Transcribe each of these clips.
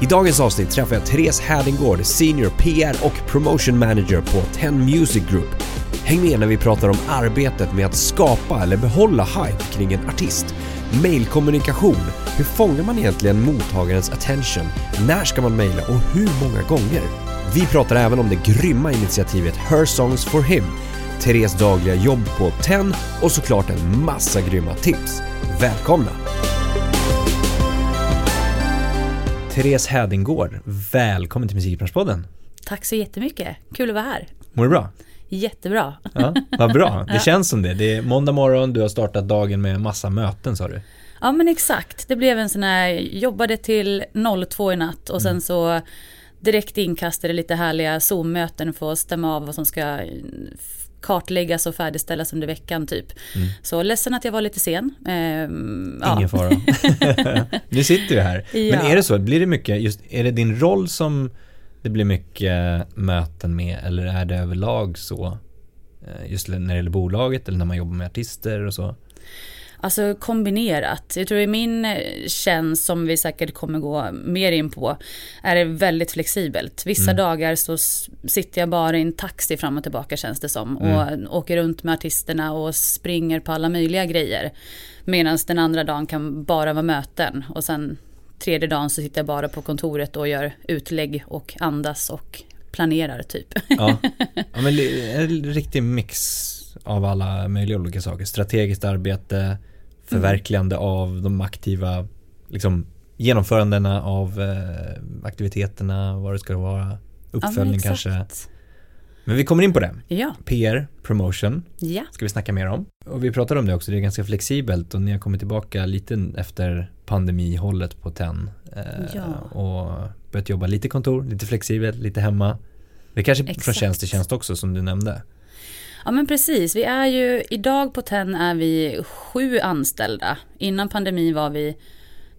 I dagens avsnitt träffar jag Therese Härdingård, Senior PR och Promotion Manager på Ten Music Group. Häng med när vi pratar om arbetet med att skapa eller behålla hype kring en artist. Mailkommunikation. Hur fångar man egentligen mottagarens attention? När ska man mejla och hur många gånger? Vi pratar även om det grymma initiativet Her Songs for Him, Therese dagliga jobb på Ten och såklart en massa grymma tips. Välkomna! Therese Hädingård, välkommen till Musikbranschpodden. Tack så jättemycket, kul att vara här. Mår du bra? Jättebra. Ja, vad bra, det känns som det. Det är måndag morgon, du har startat dagen med massa möten sa du. Ja men exakt, det blev en sån här, jobbade till 02 i natt och sen mm. så direkt inkastade lite härliga Zoom-möten för att stämma av vad som ska kartläggas och färdigställas under veckan typ. Mm. Så ledsen att jag var lite sen. Ehm, Ingen ja. fara. nu sitter vi här. Ja. Men är det så, blir det mycket, just, är det din roll som det blir mycket möten med eller är det överlag så? Eh, just när det gäller bolaget eller när man jobbar med artister och så? Alltså kombinerat. Jag tror i min eh, tjänst som vi säkert kommer gå mer in på är det väldigt flexibelt. Vissa mm. dagar så sitter jag bara i en taxi fram och tillbaka känns det som och mm. åker runt med artisterna och springer på alla möjliga grejer. Medan den andra dagen kan bara vara möten och sen tredje dagen så sitter jag bara på kontoret och gör utlägg och andas och planerar typ. Ja, ja men en riktig mix av alla möjliga olika saker. Strategiskt arbete, förverkligande mm. av de aktiva liksom, genomförandena av eh, aktiviteterna, vad det ska vara, uppföljning ja, kanske. Men vi kommer in på det. Ja. PR, promotion, ja. ska vi snacka mer om. Och vi pratade om det också, det är ganska flexibelt och ni har kommit tillbaka lite efter pandemihållet på TEN. Eh, ja. Och börjat jobba lite kontor, lite flexibelt, lite hemma. Det är kanske Exakt. från tjänst till tjänst också som du nämnde. Ja men precis, vi är ju, idag på TEN är vi sju anställda. Innan pandemin var vi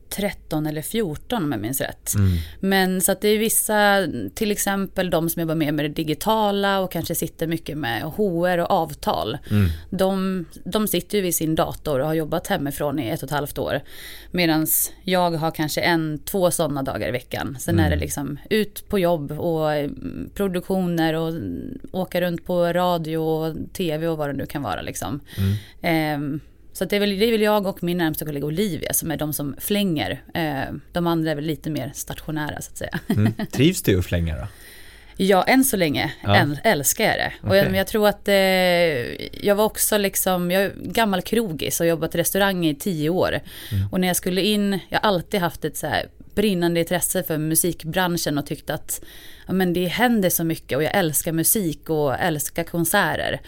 13 eller 14 om jag minns rätt. Mm. Men så att det är vissa, till exempel de som jobbar mer med det digitala och kanske sitter mycket med HR och avtal. Mm. De, de sitter ju vid sin dator och har jobbat hemifrån i ett och ett halvt år. Medan jag har kanske en, två sådana dagar i veckan. Sen mm. är det liksom ut på jobb och mm, produktioner och åka runt på radio och tv och vad det nu kan vara liksom. Eh, så det är, väl, det är väl jag och min närmsta kollega Olivia som är de som flänger. Eh, de andra är väl lite mer stationära så att säga. Mm. Trivs du att flänga då? Ja, än så länge ja. älskar jag det. Okay. Och jag, jag, tror att eh, jag var också liksom, jag är gammal krogis och jobbat i restaurang i tio år. Mm. Och när jag skulle in, jag har alltid haft ett så här brinnande intresse för musikbranschen och tyckte att ja, men det händer så mycket och jag älskar musik och älskar konserter.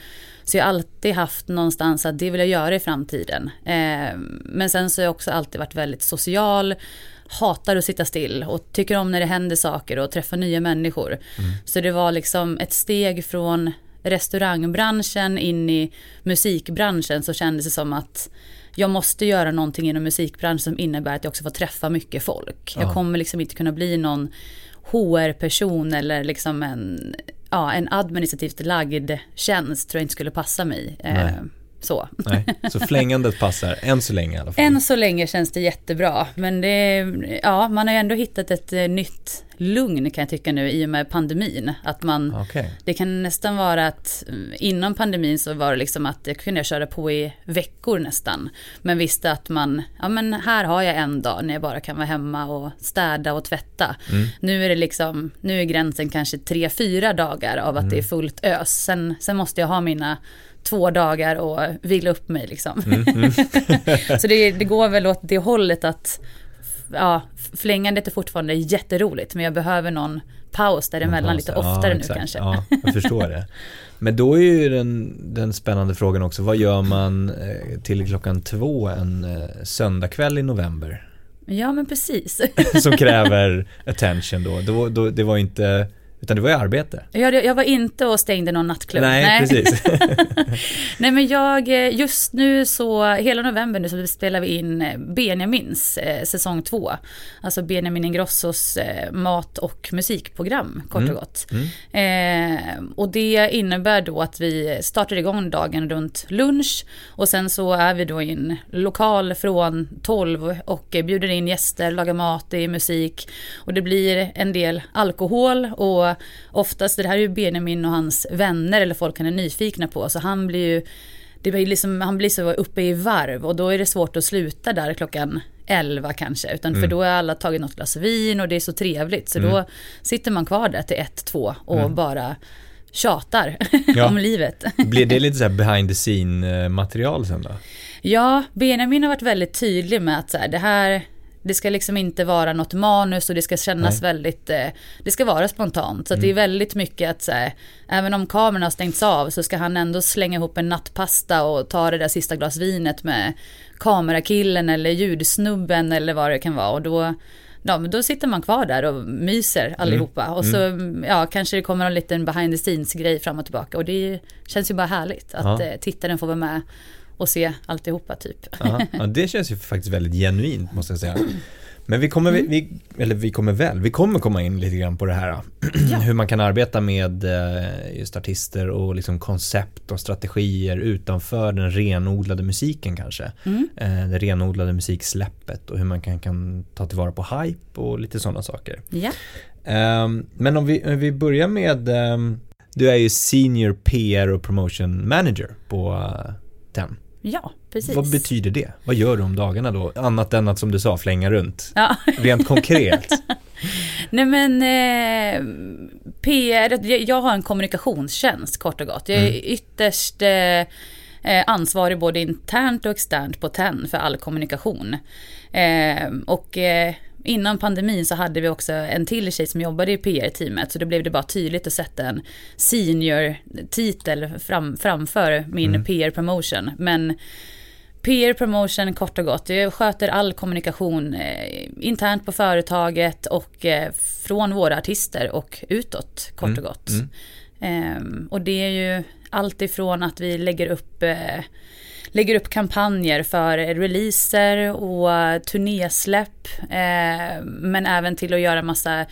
Så jag har alltid haft någonstans att det vill jag göra i framtiden. Eh, men sen så har jag också alltid varit väldigt social, hatar att sitta still och tycker om när det händer saker och träffa nya människor. Mm. Så det var liksom ett steg från restaurangbranschen in i musikbranschen så kändes det som att jag måste göra någonting inom musikbranschen som innebär att jag också får träffa mycket folk. Ja. Jag kommer liksom inte kunna bli någon HR-person eller liksom en ja, en administrativt lagd tjänst tror jag inte skulle passa mig. Eh, så. Nej, så flängandet passar än så länge i alla fall. Än så länge känns det jättebra. Men det, ja, man har ju ändå hittat ett eh, nytt lugn kan jag tycka nu i och med pandemin. Att man, okay. det kan nästan vara att mm, innan pandemin så var det liksom att det kunde jag köra på i veckor nästan. Men visste att man, ja men här har jag en dag när jag bara kan vara hemma och städa och tvätta. Mm. Nu är det liksom, nu är gränsen kanske tre, fyra dagar av att mm. det är fullt ös. Sen, sen måste jag ha mina två dagar och vila upp mig liksom. Mm, mm. så det, det, går väl åt det hållet att ja, flängandet är fortfarande jätteroligt men jag behöver någon paus däremellan lite oftare ja, nu kanske. Ja, jag förstår det. Men då är ju den, den spännande frågan också, vad gör man eh, till klockan två en eh, söndagkväll i november? Ja men precis. Som kräver attention då. då, då det var inte Utan det var ju arbete. Jag, jag var inte och stängde någon nattklubb. Nej, Nej. precis. Nej men jag, just nu så, hela november nu så spelar vi in eh, Benjamins eh, säsong två. Alltså Benjamin Ingrossos eh, mat och musikprogram kort mm. och gott. Mm. Eh, och det innebär då att vi startar igång dagen runt lunch och sen så är vi då i en lokal från 12 och bjuder in gäster, lagar mat, det är musik och det blir en del alkohol och oftast, det här är ju Benjamin och hans vänner eller folk han är nyfikna på, så han blir ju det blir liksom, han blir så uppe i varv och då är det svårt att sluta där klockan 11 kanske. Utan mm. för då har alla tagit något glas vin och det är så trevligt. Så mm. då sitter man kvar där till 1-2 och mm. bara tjatar ja. om livet. Blir det lite så här behind the scene material sen då? Ja, Benjamin har varit väldigt tydlig med att så här, det här det ska liksom inte vara något manus och det ska kännas Nej. väldigt, eh, det ska vara spontant. Så mm. det är mm. väldigt mycket att så här, även om kameran har stängts av så ska han ändå slänga ihop en nattpasta och ta det där sista glas vinet med kamerakillen eller ljudsnubben eller vad det kan vara. Och då, ja, men då sitter man kvar där och myser mm. allihopa. Mm. Och så mm. ja, kanske det kommer en liten behind the scenes grej fram och tillbaka. Och det känns ju bara härligt att ja. Eh, tittaren får vara med och se alltihopa typ. ja, det känns ju faktiskt väldigt genuint måste jag säga. Men vi kommer, mm. vi, eller vi kommer väl, vi kommer komma in lite grann på det här. Ja. Hur man kan arbeta med eh, just artister och liksom koncept och strategier utanför den renodlade musiken kanske. Mm. Eh, det renodlade musiksläppet och hur man kan, kan ta tillvara på hype och lite sådana saker. Ja. Um, men om vi, om vi börjar med, um, du är ju senior PR och promotion manager på uh, TEN. Ja, precis. Vad betyder det? Vad gör du om dagarna då? Annat än att som du sa flänga runt. Ja. Rent konkret. Nej men eh, PR, jag har en kommunikationstjänst kort och gott. Jag är mm. ytterst eh, eh, ansvarig både internt och externt på TEN för all kommunikation. Eh, och eh, innan pandemin så hade vi också en till tjej som jobbade i PR-teamet så då blev det bara tydligt att sätta en senior-titel fram, framför min mm. PR-promotion. Men PR promotion kort och gott, jag sköter all kommunikation eh, internt på företaget och eh, från våra artister och utåt kort och mm. gott. Mm. Eh, och det är ju allt ifrån att vi lägger upp eh, lägger upp kampanjer för releaser och turnésläpp. Eh, men även till att göra massa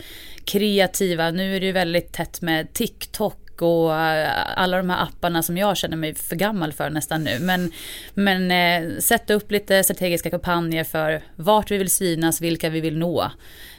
kreativa, nu är det ju väldigt tätt med TikTok och eh, alla de här apparna som jag känner mig för gammal för nästan nu. Men, men eh, sätta upp lite strategiska kampanjer för vart vi vill synas, vilka vi vill nå.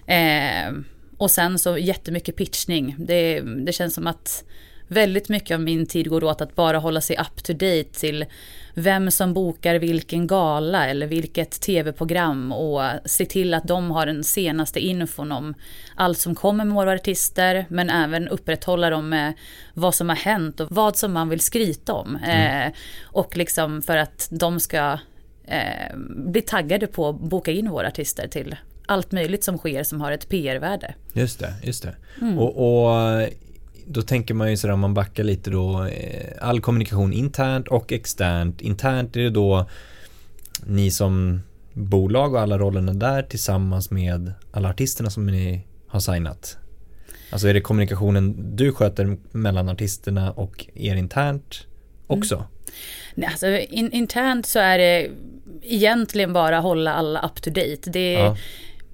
Eh, och sen så jättemycket pitchning. Det, det känns som att väldigt mycket av min tid går åt att bara hålla sig up to date till vem som bokar vilken gala eller vilket tv-program och se till att de har den senaste infon om allt som kommer med våra artister men även upprätthålla dem med vad som har hänt och vad som man vill skryta om. Mm. Eh, och liksom för att de ska eh, bli taggade på att boka in våra artister till allt möjligt som sker som har ett PR-värde. Just det, just det. Mm. Och, och då tänker man ju sådär om man backar lite då, eh, all kommunikation internt och externt. Internt är det då ni som bolag och alla rollerna där tillsammans med alla artisterna som ni har signat. Alltså är det kommunikationen du sköter mellan artisterna och er internt också? Mm. Nej, alltså in, internt så är det egentligen bara hålla alla up to date. Det är, ja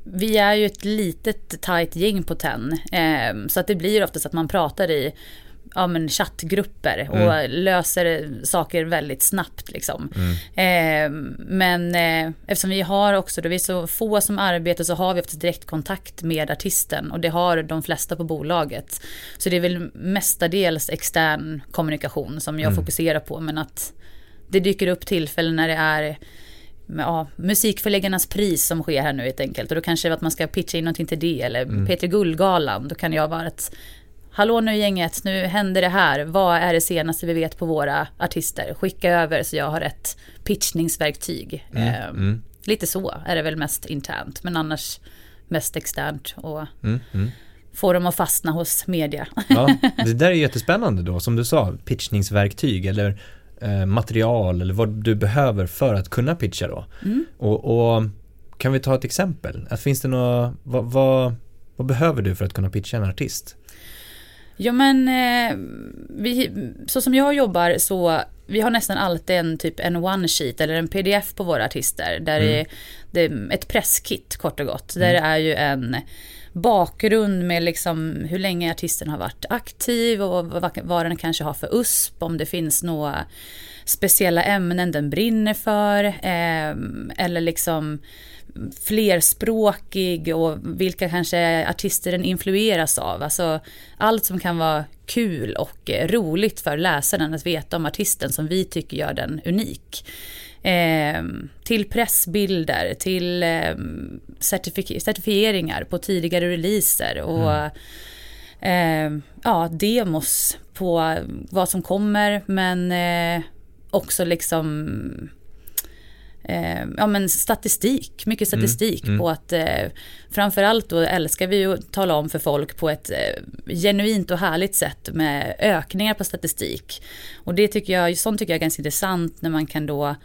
vi är ju ett litet tajt gäng på TEN. Eh, så att det blir oftast att man pratar i ja, men chattgrupper och mm. löser saker väldigt snabbt. Liksom. Mm. Eh, men eh, eftersom vi har också, då vi är så få som arbetar så har vi ofta direktkontakt med artisten och det har de flesta på bolaget. Så det är väl mestadels extern kommunikation som jag mm. fokuserar på men att det dyker upp tillfällen när det är ja, musikförläggarnas pris som sker här nu helt enkelt. Och då kanske att man ska pitcha in någonting till det eller mm. Peter Guldgalan. Då kan jag vara ett Hallå nu gänget, nu händer det här. Vad är det senaste vi vet på våra artister? Skicka över så jag har ett pitchningsverktyg. Mm. Eh, mm. Lite så är det väl mest internt, men annars mest externt. Och mm. mm. få dem att fastna hos media. Ja, det där är jättespännande då, som du sa, pitchningsverktyg eller material eller vad du behöver för att kunna pitcha då. Mm. Och, och, kan vi ta ett exempel? Att finns det några, vad, vad, vad, behöver du för att kunna pitcha en artist? Ja men, eh, vi, så som jag jobbar så vi har nästan alltid en typ en one sheet eller en pdf på våra artister. Där mm. det är ett presskit kort och gott. Där mm. det är ju en bakgrund med liksom hur länge artisten har varit aktiv och vad, den kanske har för USP, om det finns några speciella ämnen den brinner för. Eh, eller liksom flerspråkig och vilka kanske artister den influeras av. Alltså allt som kan vara kul och eh, roligt för läsaren att veta om artisten som vi tycker gör den unik. Eh, till pressbilder, till eh, certific certifieringar på tidigare releaser och mm. eh, ja, demos på vad som kommer men eh, också liksom eh, ja, men statistik, mycket mm, statistik mm, mm. på att eh, framförallt då älskar vi att tala om för folk på ett eh, genuint och härligt sätt med ökningar på statistik. Och det tycker jag, sånt tycker jag är ganska intressant när man kan då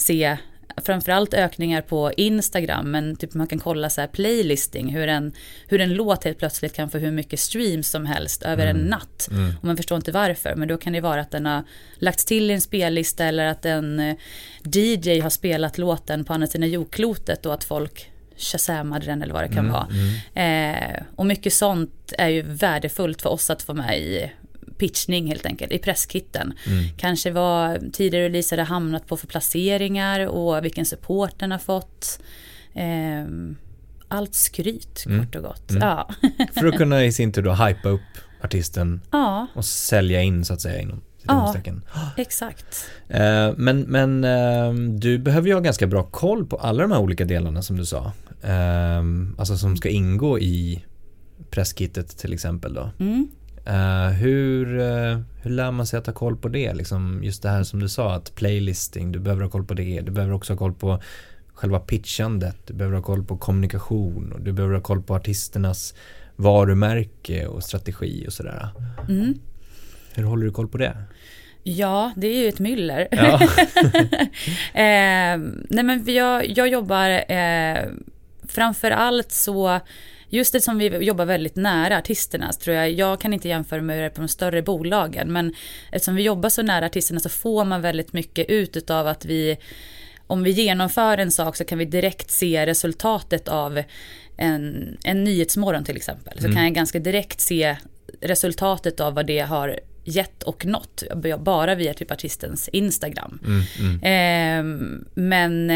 se framförallt ökningar på Instagram, men typ man kan kolla så här playlisting, hur en, hur en låt helt plötsligt kan få hur mycket streams som helst över mm. en natt. Mm. Och man förstår inte varför, men då kan det vara att den har lagts till i en spellista eller att en eh, DJ har spelat låten på andra sidan jordklotet och att folk shazamade den eller vad det kan mm. vara. Mm. Eh, och mycket sånt är ju värdefullt för oss att få med i pitchning helt enkelt i presskitten. Mm. Kanske vad tidigare releaser har hamnat på för placeringar och vilken support den har fått. Eh, allt skryt mm. kort och gott. Mm. Ja. för att kunna i sin tur då hypa upp artisten ja. och sälja in så att säga inom Ja, exakt. Eh, men, men ehm, du behöver ju ha ganska bra koll på alla de här olika delarna som du sa. Ehm, alltså som ska ingå i presskittet till exempel då. Mm. Uh, hur, uh, hur lär man sig att ha koll på det? Liksom just det här som du sa, att playlisting, du behöver ha koll på det. Du behöver också ha koll på själva pitchandet. Du behöver ha koll på kommunikation och du behöver ha koll på artisternas varumärke och strategi och sådär. Mm. Hur håller du koll på det? Ja, det är ju ett myller. Ja. eh, nej men jag, jag jobbar eh, framför allt så just det som vi jobbar väldigt nära artisterna så tror jag, jag kan inte jämföra med det på de större bolagen, men eftersom vi jobbar så nära artisterna så får man väldigt mycket ut av att vi om vi genomför en sak så kan vi direkt se resultatet av en, en nyhetsmorgon till exempel. Så mm. kan jag ganska direkt se resultatet av vad det har gett och nått. Bara via typ artistens Instagram. Mm, mm. Eh, men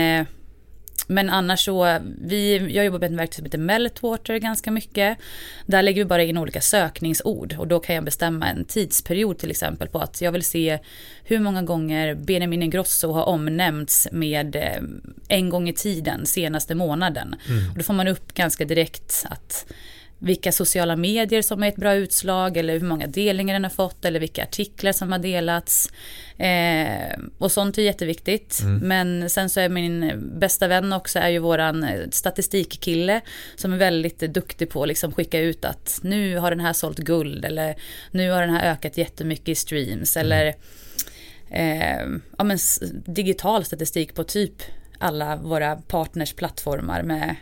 men annars så, vi, jag jobbar med ett verktyg som heter Meltwater ganska mycket. Där lägger vi bara in olika sökningsord och då kan jag bestämma en tidsperiod till exempel på att jag vill se hur många gånger Benjamin Ingrosso har omnämnts med eh, en gång i tiden senaste månaden. Mm. Och då får man upp ganska direkt att vilka sociala medier som är ett bra utslag eller hur många delningar den har fått eller vilka artiklar som har delats. Eh, och sånt är jätteviktigt. Mm. Men sen så är min bästa vän också är ju våran statistikkille som är väldigt duktig på att liksom skicka ut att nu har den här sålt guld eller nu har den här ökat jättemycket i streams mm. eller eh, ja, men digital statistik på typ alla våra partners plattformar med,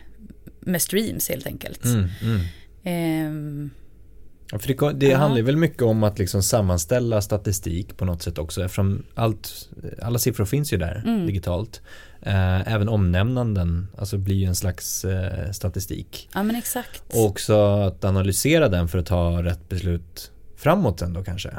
med streams helt enkelt. Mm, ja, för det, det handlar väl mycket om att liksom sammanställa statistik på något sätt också eftersom allt, alla siffror finns ju där mm. digitalt. Eh, även omnämnanden alltså blir ju en slags eh, statistik. Ja men exakt. Och också att analysera den för att ta rätt beslut framåt sen då kanske.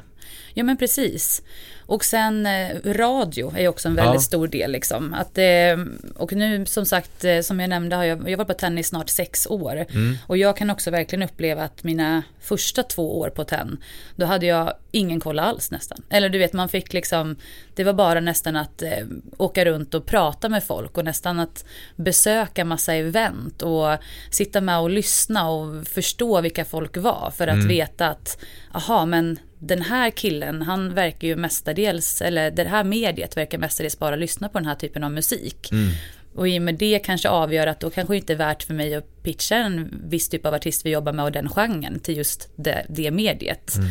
Ja men precis. Och sen eh, radio är också en väldigt ja. stor del liksom. Att, eh, och nu som sagt, eh, som jag nämnde har jag, jag varit på tennis snart sex år. Mm. Och jag kan också verkligen uppleva att mina första två år på tenn, då hade jag ingen koll alls nästan. Eller du vet, man fick liksom, det var bara nästan att eh, åka runt och prata med folk och nästan att besöka massa event och sitta med och lyssna och förstå vilka folk var för att mm. veta att, aha men den här killen, han verkar ju mestadels, eller det här mediet verkar mestadels bara lyssna på den här typen av musik. Mm. Och i och med det kanske avgör att då kanske inte är värt för mig att pitcha en viss typ av artist vi jobbar med och den genren till just det, det mediet. Mm.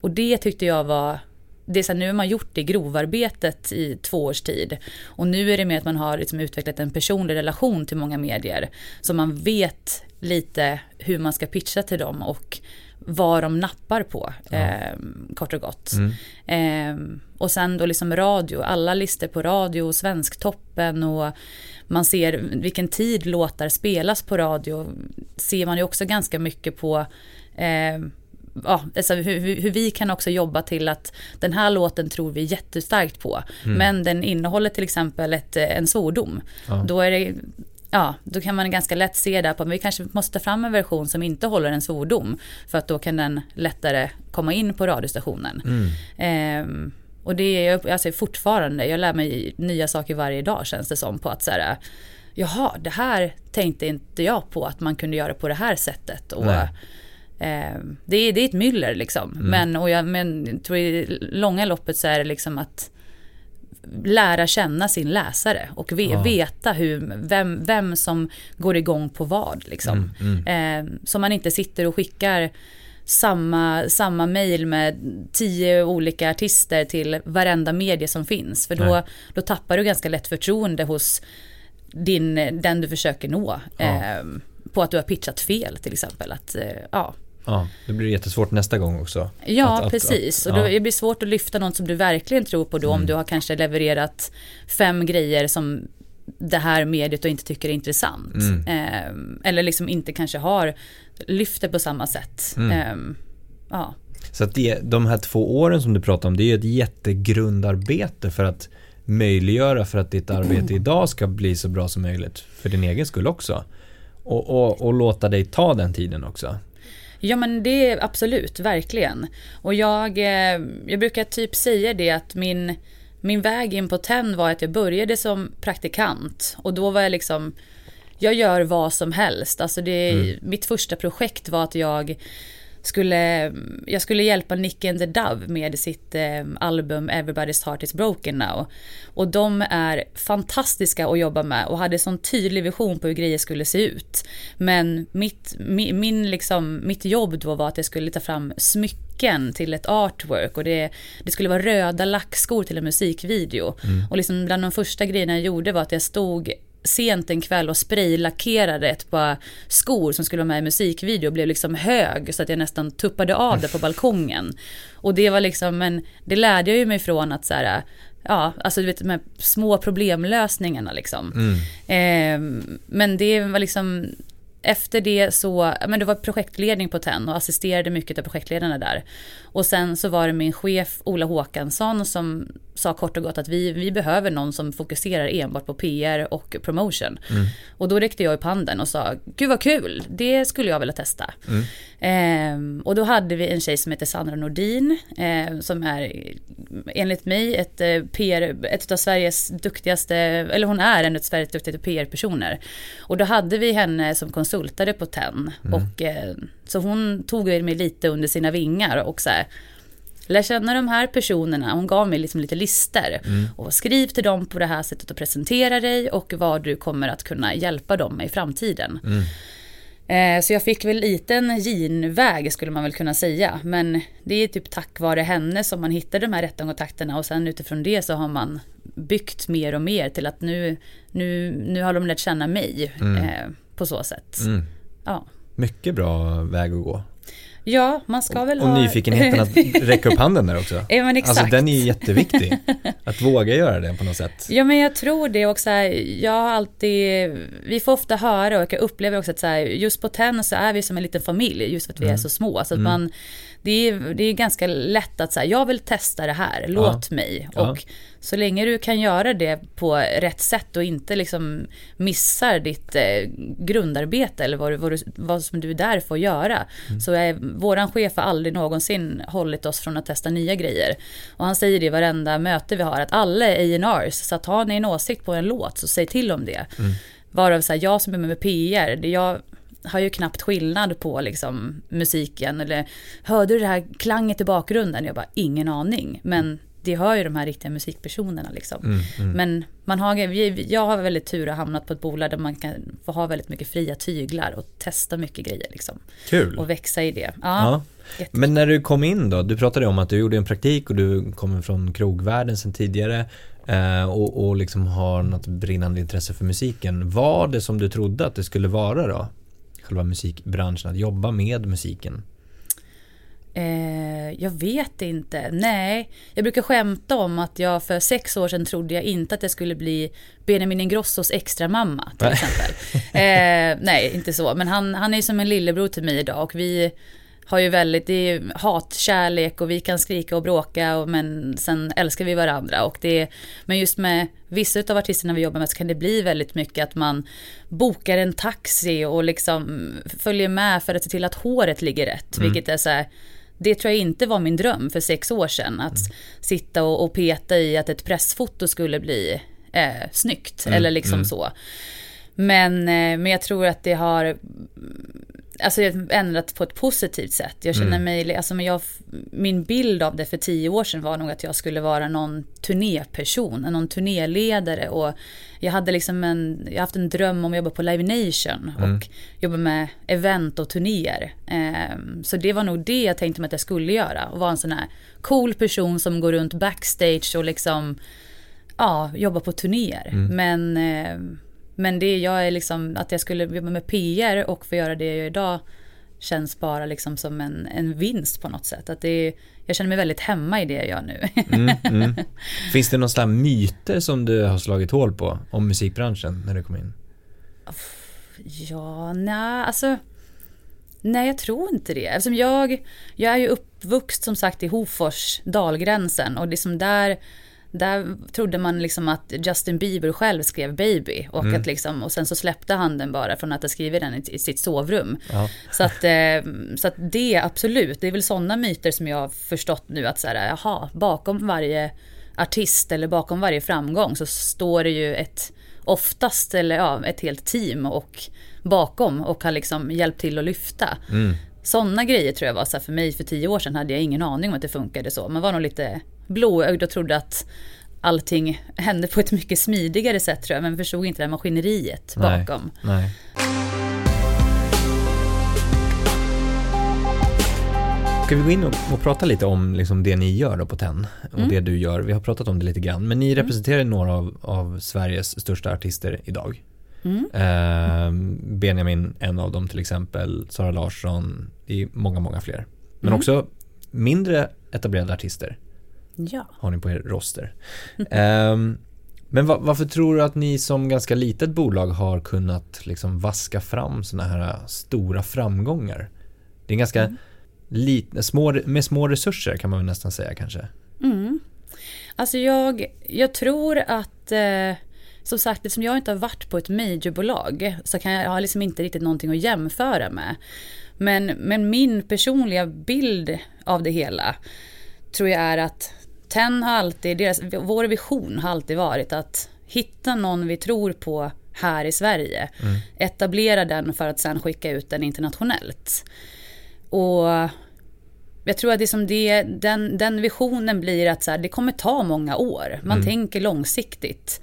Och det tyckte jag var det är så här, nu har man gjort det grovarbetet i två års tid. Och nu är det mer att man har liksom utvecklat en personlig relation till många medier. Så man vet lite hur man ska pitcha till dem och vad de nappar på, ja. eh, kort och gott. Mm. Eh, och sen då liksom radio, alla listor på radio, Svensktoppen och man ser vilken tid låtar spelas på radio. Ser man ju också ganska mycket på eh, ja, alltså hur, hur, vi kan också jobba till att den här låten tror vi jättestarkt på. Mm. Men den innehåller till exempel ett, en svordom. Ja. Då är det Ja, då kan man ganska lätt se där på att vi kanske måste ta fram en version som inte håller en svordom. För att då kan den lättare komma in på radiostationen. Mm. Ehm, och det är jag alltså fortfarande, jag lär mig nya saker varje dag känns det som på att så här, jaha, det här tänkte inte jag på att man kunde göra på det här sättet. Och, eh, det, är, det är ett myller liksom. Mm. Men, och jag men, tror i långa loppet så är det liksom att lära känna sin läsare och ve ja. veta hur, vem, vem som går igång på vad. Liksom. Mm, mm. Eh, så man inte sitter och skickar samma, samma mail med tio olika artister till varenda medie som finns. För då, då tappar du ganska lätt förtroende hos din, den du försöker nå. Ja. Eh, på att du har pitchat fel till exempel. Att, eh, ja. Ja, det blir jättesvårt nästa gång också. Ja, att, precis. Att, att, och då, det blir svårt att lyfta något som du verkligen tror på då mm. om du har kanske levererat fem grejer som det här mediet och inte tycker är intressant. Mm. Eh, eller liksom inte kanske har lyft det på samma sätt. Mm. Eh, ja. Så att det, de här två åren som du pratar om, det är ett jättegrundarbete för att möjliggöra för att ditt arbete idag ska bli så bra som möjligt för din egen skull också. Och, och, och låta dig ta den tiden också. Ja men det är absolut, verkligen. Och jag, eh, jag brukar typ säga det att min, min väg in på TEN var att jag började som praktikant. Och då var jag liksom, jag gör vad som helst. Alltså det, mm. mitt första projekt var att jag skulle, jag skulle hjälpa Nick and the Dove med sitt eh, album Everybody's Heart Is Broken Now. Och de är fantastiska att jobba med och hade sån tydlig vision på hur grejer skulle se ut. Men mitt, min, min liksom, mitt jobb då var att jag skulle ta fram smycken till ett artwork och det, det skulle vara röda lackskor till en musikvideo. Mm. Och liksom bland de första grejerna jag gjorde var att jag stod sent en kväll och spraylackerade ett par skor som skulle vara med i musikvideo och blev liksom hög så att jag nästan tuppade av det på balkongen. Och det var liksom, men det lärde jag ju mig från att så här, ja, alltså du vet de här små problemlösningarna liksom. Mm. Eh, men det var liksom, efter det så, men det var projektledning på TEN och assisterade mycket av projektledarna där. Och sen så var det min chef Ola Håkansson som sa kort och gott att vi, vi behöver någon som fokuserar enbart på PR och promotion. Mm. Och då räckte jag upp handen och sa, gud vad kul, det skulle jag vilja testa. Mm. Eh, och då hade vi en tjej som heter Sandra Nordin, eh, som är enligt mig ett eh, PR, ett av Sveriges duktigaste, eller hon är en av Sveriges duktigaste PR-personer. Och då hade vi henne som konsultade på TEN. Mm. Och, eh, så hon tog mig lite under sina vingar och så här, lär känna de här personerna. Hon gav mig liksom lite lister. Mm. Och skriv till dem på det här sättet och presentera dig och vad du kommer att kunna hjälpa dem med i framtiden. Mm. Eh, så jag fick väl lite en ginväg skulle man väl kunna säga. Men det är typ tack vare henne som man hittade de här rätta kontakterna och sen utifrån det så har man byggt mer och mer till att nu, nu, nu har de lärt känna mig mm. eh, på så sätt. Mm. Ja. Mycket bra väg att gå. Ja, man ska väl och, ha... Och nyfikenheten att räcka upp handen där också. Ja, men exakt. Alltså den är ju jätteviktig. Att våga göra det på något sätt. Ja, men jag tror det också. Jag har alltid, vi får ofta höra och jag upplever också att så här, just på tennis så är vi som en liten familj, just för att vi mm. är så små. Så att mm. man, det är, det är ganska lätt att säga, jag vill testa det här, låt ja. mig. Och ja. Så länge du kan göra det på rätt sätt och inte liksom missar ditt eh, grundarbete eller vad, vad, vad som du är där för att göra. Mm. Så är, våran chef har aldrig någonsin hållit oss från att testa nya grejer. Och han säger det i varenda möte vi har, att alla är A&Rs, så att har ni en åsikt på en låt så säg till om det. Mm. Varav så här, jag som är med med PR, det jag har ju knappt skillnad på liksom musiken. Eller hörde du det här klanget i bakgrunden? Jag bara, ingen aning. Men det hör ju de här riktiga musikpersonerna liksom. Mm, mm. Men man har, jag har väldigt tur att hamnat på ett bolag där man kan få ha väldigt mycket fria tyglar och testa mycket grejer liksom. Kul. Och växa i det. Ja, ja. Men när du kom in då, du pratade om att du gjorde en praktik och du kommer från krogvärlden sedan tidigare. Eh, och, och liksom har något brinnande intresse för musiken. Var det som du trodde att det skulle vara då? själva musikbranschen, att jobba med musiken? Eh, jag vet inte. Nej, jag brukar skämta om att jag för sex år sedan trodde jag inte att jag skulle bli Benjamin Ingrossos extra mamma till exempel. eh, nej, inte så. Men han, han är som en lillebror till mig idag och vi har ju väldigt, det är hatkärlek och vi kan skrika och bråka och, men sen älskar vi varandra. Och det, men just med vissa av artisterna vi jobbar med så kan det bli väldigt mycket att man bokar en taxi och liksom följer med för att se till att håret ligger rätt. Mm. Vilket är så här, det tror jag inte var min dröm för sex år sedan. Att mm. sitta och, och, peta i att ett pressfoto skulle bli eh, snyggt. Mm. Eller liksom mm. så. Men, eh, men jag tror att det har alltså ändrat på ett positivt sätt. Jag känner mm. mig, alltså men jag, min bild av det för tio år sedan var nog att jag skulle vara någon turnéperson, någon turnéledare och jag hade liksom en, jag haft en dröm om att jobba på Live Nation och mm. jobba med event och turnéer. Um, så det var nog det jag tänkte mig att jag skulle göra och vara en sån här cool person som går runt backstage och liksom, ja, jobba på turnéer. Mm. Men um, men det jag är liksom, att jag skulle jobba med PR och få göra det jag gör idag känns bara liksom som en, en vinst på något sätt. Att det är, jag känner mig väldigt hemma i det jag gör nu. Mm, mm. Finns det några myter som du har slagit hål på om musikbranschen när du kom in? Ja, nej, alltså Nej, jag tror inte det. Eftersom jag, jag är ju uppvuxen som sagt i Hofors, dalgränsen och liksom där där trodde man liksom att Justin Bieber själv skrev Baby och, mm. att liksom, och sen så släppte han den bara från att ha skrivit den i, i sitt sovrum. Ja. Så, att, eh, så att det absolut, det är väl sådana myter som jag har förstått nu att så här, jaha, bakom varje artist eller bakom varje framgång så står det ju ett oftast eller ja, ett helt team och bakom och har liksom hjälpt till att lyfta. Mm. Sådana grejer tror jag var så här, för mig för tio år sedan hade jag ingen aning om att det funkade så. Man var nog lite blåögd och trodde att allting hände på ett mycket smidigare sätt tror jag, men förstod inte det här maskineriet nej, bakom. Nej. Ska vi gå in och, och prata lite om liksom det ni gör då på TEN och mm. det du gör. Vi har pratat om det lite grann, men ni mm. representerar mm. några av, av, Sveriges största artister idag. Mm. Eh, Benjamin, en av dem till exempel, Sara Larsson, det är många, många fler. Men mm. också mindre etablerade artister Ja. Har ni på er roster. um, men va, varför tror du att ni som ganska litet bolag har kunnat liksom vaska fram sådana här stora framgångar? Det är ganska mm. lit, små, med små resurser kan man väl nästan säga kanske. Mm. Alltså jag, jag tror att eh, som sagt, eftersom jag inte har varit på ett majorbolag så kan jag, jag har liksom inte riktigt någonting att jämföra med. Men, men min personliga bild av det hela tror jag är att TEN har alltid, deras, vår vision har alltid varit att hitta någon vi tror på här i Sverige. Mm. Etablera den för att sen skicka ut den internationellt. Och jag tror att det som det, den, den visionen blir att så här, det kommer ta många år. Man mm. tänker långsiktigt.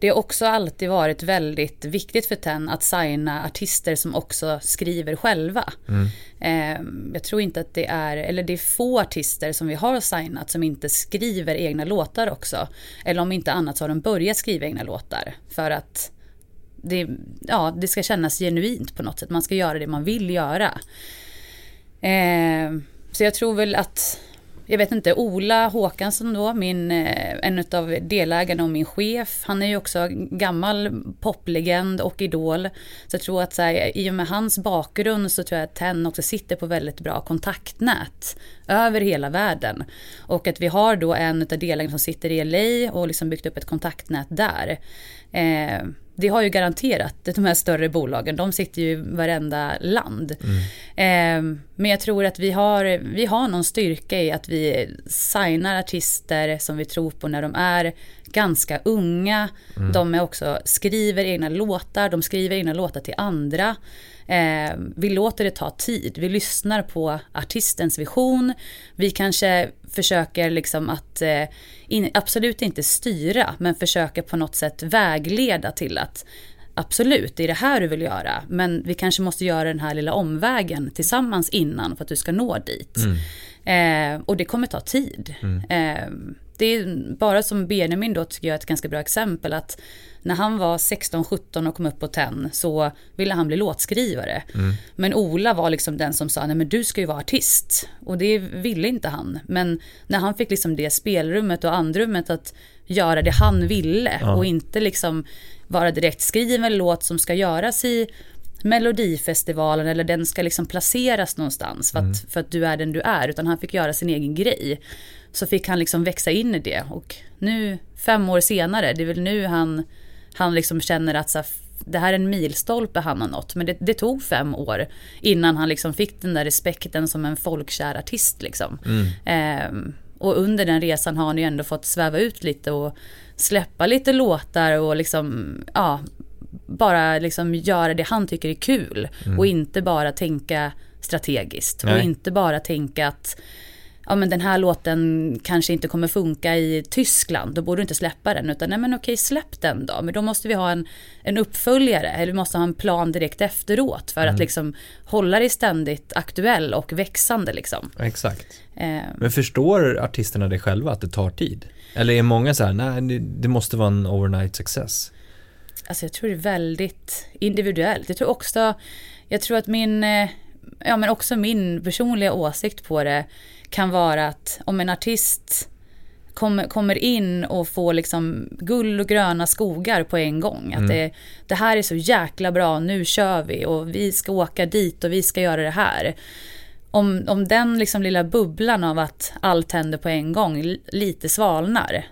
Det har också alltid varit väldigt viktigt för TEN att signa artister som också skriver själva. Mm. Eh, jag tror inte att det är, eller det är få artister som vi har signat som inte skriver egna låtar också. Eller om inte annat så har de börjat skriva egna låtar. För att det, ja, det ska kännas genuint på något sätt. Man ska göra det man vill göra. Eh, så jag tror väl att jag vet inte, Ola Håkansson då, min, eh, en av delägarna och min chef, han är ju också gammal poplegend och idol. Så jag tror att så här, i och med hans bakgrund så tror jag att TEN också sitter på väldigt bra kontaktnät över hela världen. Och att vi har då en av delägarna som sitter i LA och liksom byggt upp ett kontaktnät där. Eh, det har ju garanterat de här större bolagen, de sitter ju i varenda land. Mm. Eh, men jag tror att vi har, vi har någon styrka i att vi signar artister som vi tror på när de är ganska unga. Mm. De är också skriver egna låtar, de skriver egna låtar till andra. Eh, vi låter det ta tid, vi lyssnar på artistens vision. Vi kanske försöker liksom att eh, in, absolut inte styra, men försöker på något sätt vägleda till att absolut, det är det här du vill göra, men vi kanske måste göra den här lilla omvägen tillsammans innan för att du ska nå dit. Mm. Eh, och det kommer ta tid. Mm. Eh, det är bara som Benjamin då tycker jag är ett ganska bra exempel att när han var 16-17 och kom upp på TEN så ville han bli låtskrivare. Mm. Men Ola var liksom den som sa, nej men du ska ju vara artist. Och det ville inte han. Men när han fick liksom det spelrummet och andrummet att göra det han ville ja. och inte liksom vara direkt skriven låt som ska göras i Melodifestivalen eller den ska liksom placeras någonstans för att, mm. för att du är den du är. Utan han fick göra sin egen grej. Så fick han liksom växa in i det. Och nu, fem år senare, det är väl nu han, han liksom känner att så det här är en milstolpe han har nått. Men det, det, tog fem år innan han liksom fick den där respekten som en folkkär artist. Liksom. Mm. Eh, och under den resan har han ju ändå fått sväva ut lite och släppa lite låtar och liksom, ja, bara liksom göra det han tycker är kul. Mm. Och inte bara tänka strategiskt. Nej. Och inte bara tänka att ja men den här låten kanske inte kommer funka i Tyskland, då borde du inte släppa den. Utan nej men okej, släpp den då. Men då måste vi ha en, en uppföljare, eller vi måste ha en plan direkt efteråt. För mm. att liksom hålla dig ständigt aktuell och växande liksom. Exakt. Eh. Men förstår artisterna det själva, att det tar tid? Eller är många så här, nej det måste vara en overnight success? Alltså jag tror det är väldigt individuellt. Jag tror också, jag tror att min, eh, ja men också min personliga åsikt på det kan vara att om en artist kommer, kommer in och får liksom guld och gröna skogar på en gång. Mm. Att det, det här är så jäkla bra, nu kör vi och vi ska åka dit och vi ska göra det här. Om, om den liksom lilla bubblan av att allt händer på en gång lite svalnar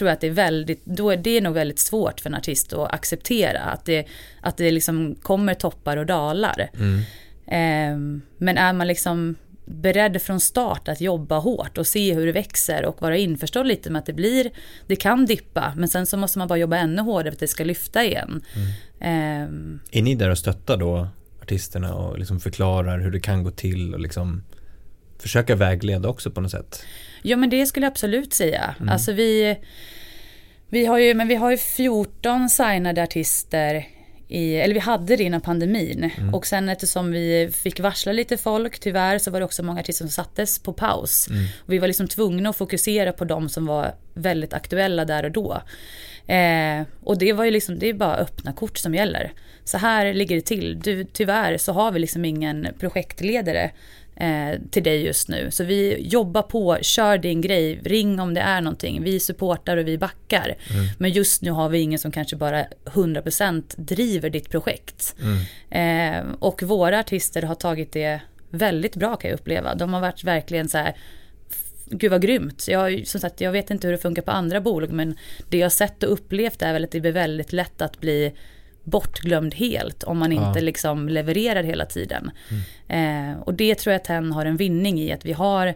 tror jag att det är väldigt, då är det nog väldigt svårt för en artist att acceptera att det, att det liksom kommer toppar och dalar. Mm. Eh, men är man liksom beredd från start att jobba hårt och se hur det växer och vara införstådd lite med att det blir, det kan dippa men sen så måste man bara jobba ännu hårdare för att det ska lyfta igen. Mm. Eh, är ni där och stöttar då artisterna och liksom förklarar hur det kan gå till och liksom försöka vägleda också på något sätt? Ja men det skulle jag absolut säga. Mm. Alltså vi, vi har ju, men vi har ju 14 signade artister i, eller vi hade det innan pandemin. Mm. Och sen eftersom vi fick varsla lite folk, tyvärr, så var det också många artister som sattes på paus. Mm. Och vi var liksom tvungna att fokusera på de som var väldigt aktuella där och då. Eh, och det var ju liksom, det är bara öppna kort som gäller. Så här ligger det till. Du, tyvärr så har vi liksom ingen projektledare eh, till dig just nu. Så vi jobbar på, kör din grej, ring om det är någonting. Vi supportar och vi backar. Mm. Men just nu har vi ingen som kanske bara 100% driver ditt projekt. Mm. Eh, och våra artister har tagit det väldigt bra kan jag uppleva. De har varit verkligen så här Gud vad grymt. Jag, som sagt, jag vet inte hur det funkar på andra bolag men det jag sett och upplevt är väl att det blir väldigt lätt att bli bortglömd helt om man inte ja. liksom levererar hela tiden. Mm. Eh, och det tror jag att hen har en vinning i att vi har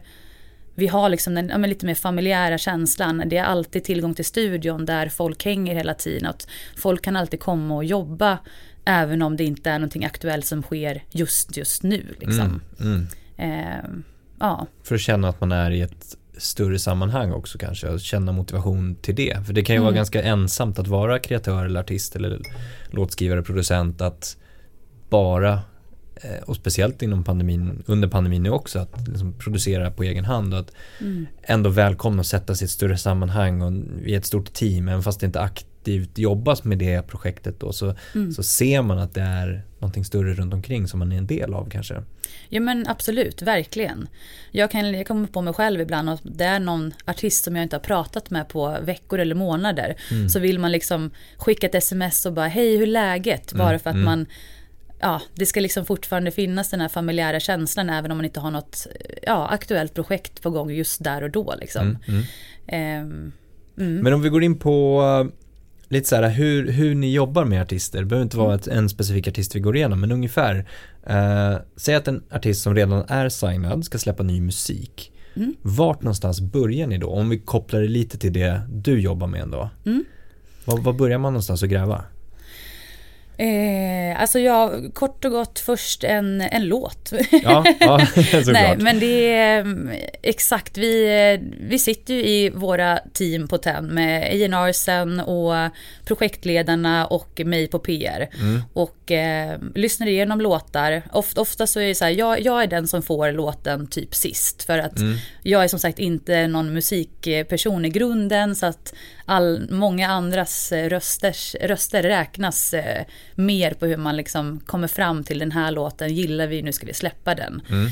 vi har liksom den ja, lite mer familjära känslan. Det är alltid tillgång till studion där folk hänger hela tiden. Att folk kan alltid komma och jobba även om det inte är någonting aktuellt som sker just just nu. Liksom. Mm, mm. Eh, ja. För att känna att man är i ett större sammanhang också kanske och känna motivation till det. För det kan ju mm. vara ganska ensamt att vara kreatör eller artist eller låtskrivare, producent att bara eh, och speciellt inom pandemin, under pandemin nu också, att liksom producera på egen hand och att mm. ändå välkomna att sätta sig i ett större sammanhang och i ett stort team, även fast det inte aktivt aktivt jobbas med det projektet då så, mm. så ser man att det är någonting större runt omkring som man är en del av kanske. Ja men absolut, verkligen. Jag kan jag kommer på mig själv ibland att det är någon artist som jag inte har pratat med på veckor eller månader. Mm. Så vill man liksom skicka ett sms och bara hej hur är läget? Mm, Bara för att mm. man ja, det ska liksom fortfarande finnas den här familjära känslan även om man inte har något ja, aktuellt projekt på gång just där och då. Liksom. Um, Men om vi går in på lite så här hur, hur ni jobbar med artister. Det behöver inte vara ett, en specifik artist vi går igenom men ungefär. Eh, säg att en artist som redan är signad ska släppa ny musik. Mm. Vart någonstans börjar ni då? Om vi kopplar det lite till det du jobbar med ändå. Mm. Var, var börjar man någonstans att gräva? Eh, alltså jag, kort och gott först en, en låt. Ja, ja Nej, men det är mm, exakt, vi, vi sitter ju i våra team på TEN med A&Rsen och projektledarna och mig på PR. Mm. Och eh, lyssnar igenom låtar. Ofta, ofta så är det så här, jag, jag är den som får låten typ sist. För att mm. jag är som sagt inte någon musikperson i grunden. Så att all, många andras rösters, röster räknas eh, mer på hur man liksom kommer fram till den här låten, gillar vi, nu ska vi släppa den. Mm.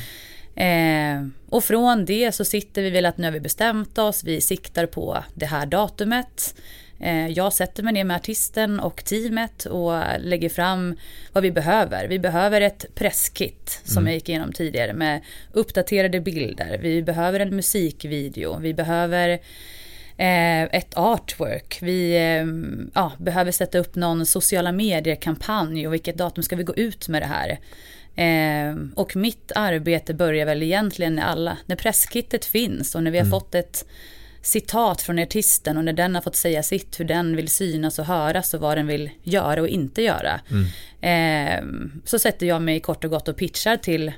Eh, och från det så sitter vi väl att nu har vi bestämt oss, vi siktar på det här datumet. Eh, jag sätter mig ner med artisten och teamet och lägger fram vad vi behöver. Vi behöver ett presskit som mm. jag gick igenom tidigare med uppdaterade bilder. Vi behöver en musikvideo. Vi behöver Eh, ett artwork. Vi eh, ja, behöver sätta upp någon sociala medier-kampanj och vilket datum ska vi gå ut med det här. Eh, och mitt arbete börjar väl egentligen när alla, när presskittet finns och när vi har mm. fått ett citat från artisten och när den har fått säga sitt, hur den vill synas och höras och vad den vill göra och inte göra. Mm. Eh, så sätter jag mig kort och gott och pitchar till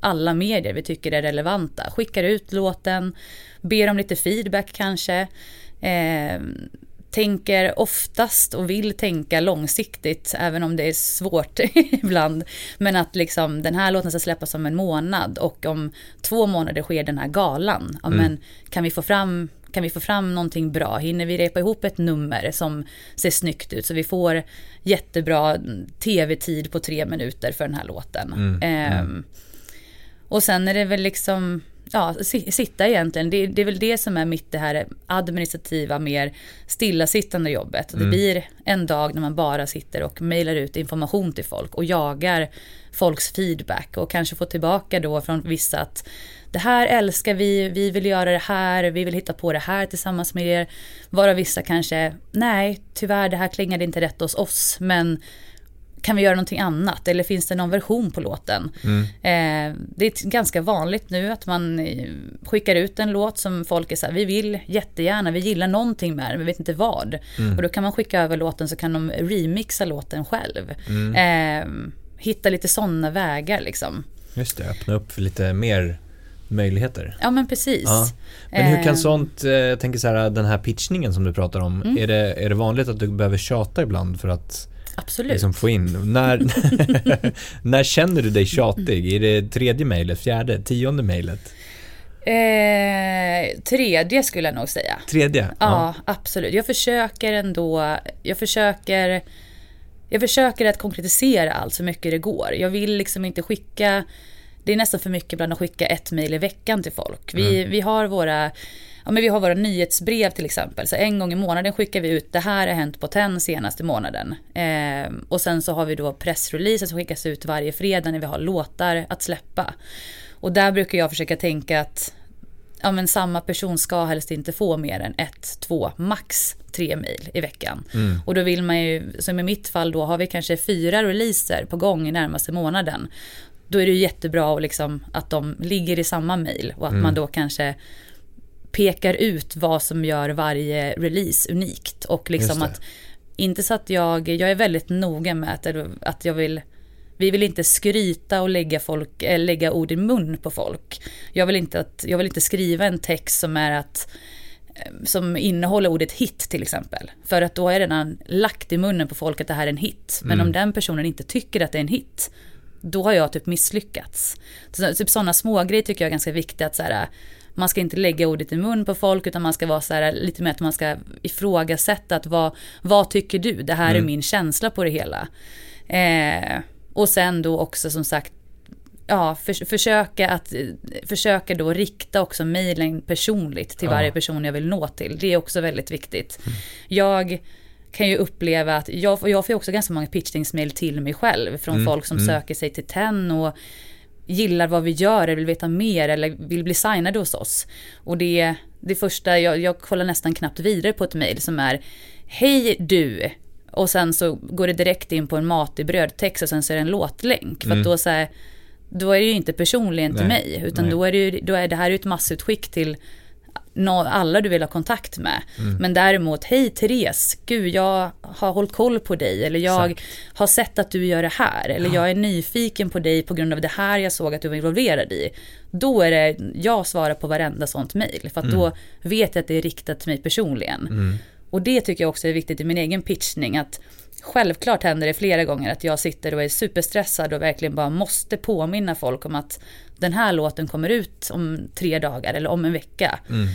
alla medier vi tycker är relevanta. Skickar ut låten, ber om lite feedback kanske. Eh, tänker oftast och vill tänka långsiktigt, även om det är svårt ibland. Men att liksom den här låten ska släppas om en månad och om två månader sker den här galan. Ja, mm. men kan vi få fram kan vi få fram någonting bra? Hinner vi repa ihop ett nummer som ser snyggt ut så vi får jättebra tv-tid på tre minuter för den här låten? Mm. Eh, och sen är det väl liksom ja, sitta egentligen. Det, det, är väl det som är mitt det här administrativa, mer stillasittande jobbet. Mm. Det blir en dag när man bara sitter och mejlar ut information till folk och jagar folks feedback och kanske får tillbaka då från vissa att det här älskar vi, vi vill göra det här, vi vill hitta på det här tillsammans med er. Vara vissa kanske, nej tyvärr det här klingade inte rätt hos oss men kan vi göra någonting annat? Eller finns det någon version på låten? Mm. Eh, det är ganska vanligt nu att man eh, skickar ut en låt som folk är så här, vi vill jättegärna, vi gillar någonting med den, vi vet inte vad. Mm. Och då kan man skicka över låten så kan de remixa låten själv. Mm. Eh, hitta lite sådana vägar liksom. Just det, öppna upp för lite mer möjligheter. Ja men precis. Ja. Men hur kan sånt, jag tänker så här den här pitchningen som du pratar om, mm. är, det, är det vanligt att du behöver tjata ibland för att Absolut. Liksom få in. När, när känner du dig tjatig? Är det tredje mejlet, fjärde, tionde mejlet? Eh, tredje skulle jag nog säga. Tredje? Ja, ja, absolut. Jag försöker ändå, jag försöker jag försöker att konkretisera allt så mycket det går. Jag vill liksom inte skicka, det är nästan för mycket ibland att skicka ett mejl i veckan till folk. Vi, mm. vi har våra ja, men vi har våra nyhetsbrev till exempel. Så en gång i månaden skickar vi ut det här har hänt på TEN senaste månaden. Eh, och sen så har vi då pressreleaser som skickas ut varje fredag när vi har låtar att släppa. Och där brukar jag försöka tänka att ja, men samma person ska helst inte få mer än ett, två, max tre mejl i veckan. Mm. Och då vill man ju, som i mitt fall då, har vi kanske fyra releaser på gång i närmaste månaden. Då är det ju jättebra liksom att de ligger i samma mejl och att mm. man då kanske pekar ut vad som gör varje release unikt. Och liksom att, inte så att jag, jag är väldigt noga med att, att jag vill vi vill inte skryta och lägga, folk, äh, lägga ord i mun på folk. Jag vill, inte att, jag vill inte skriva en text som är att eh, som innehåller ordet hit till exempel. För att då har jag redan lagt i munnen på folk att det här är en hit. Men mm. om den personen inte tycker att det är en hit, då har jag typ misslyckats. Så, typ sådana smågrejer tycker jag är ganska viktiga. Att så här, man ska inte lägga ordet i mun på folk utan man ska vara så här, lite mer att man ska ifrågasätta att vad, vad tycker du? Det här mm. är min känsla på det hela. Eh, och sen då också som sagt ja, för, försöka att försöka då rikta också mejlen personligt till ja. varje person jag vill nå till. Det är också väldigt viktigt. Mm. Jag kan ju uppleva att jag, jag får också ganska många pitchningsmail till mig själv från mm. folk som mm. söker sig till TEN och gillar vad vi gör eller vill veta mer eller vill bli signade hos oss. Och det, det första, jag, jag kollar nästan knappt vidare på ett mejl som är Hej du! Och sen så går det direkt in på en matig brödtext och sen så är det en låtlänk. För mm. då så här, då är det ju inte personligen till Nej. mig. Utan då är det ju, då är det här ett massutskick till alla du vill ha kontakt med. Mm. Men däremot, hej Therese, gud jag har hållit koll på dig eller jag Exakt. har sett att du gör det här eller ja. jag är nyfiken på dig på grund av det här jag såg att du var involverad i. Då är det, jag svarar på varenda sånt mejl för att mm. då vet jag att det är riktat till mig personligen. Mm. Och det tycker jag också är viktigt i min egen pitchning att Självklart händer det flera gånger att jag sitter och är superstressad och verkligen bara måste påminna folk om att den här låten kommer ut om tre dagar eller om en vecka. Mm.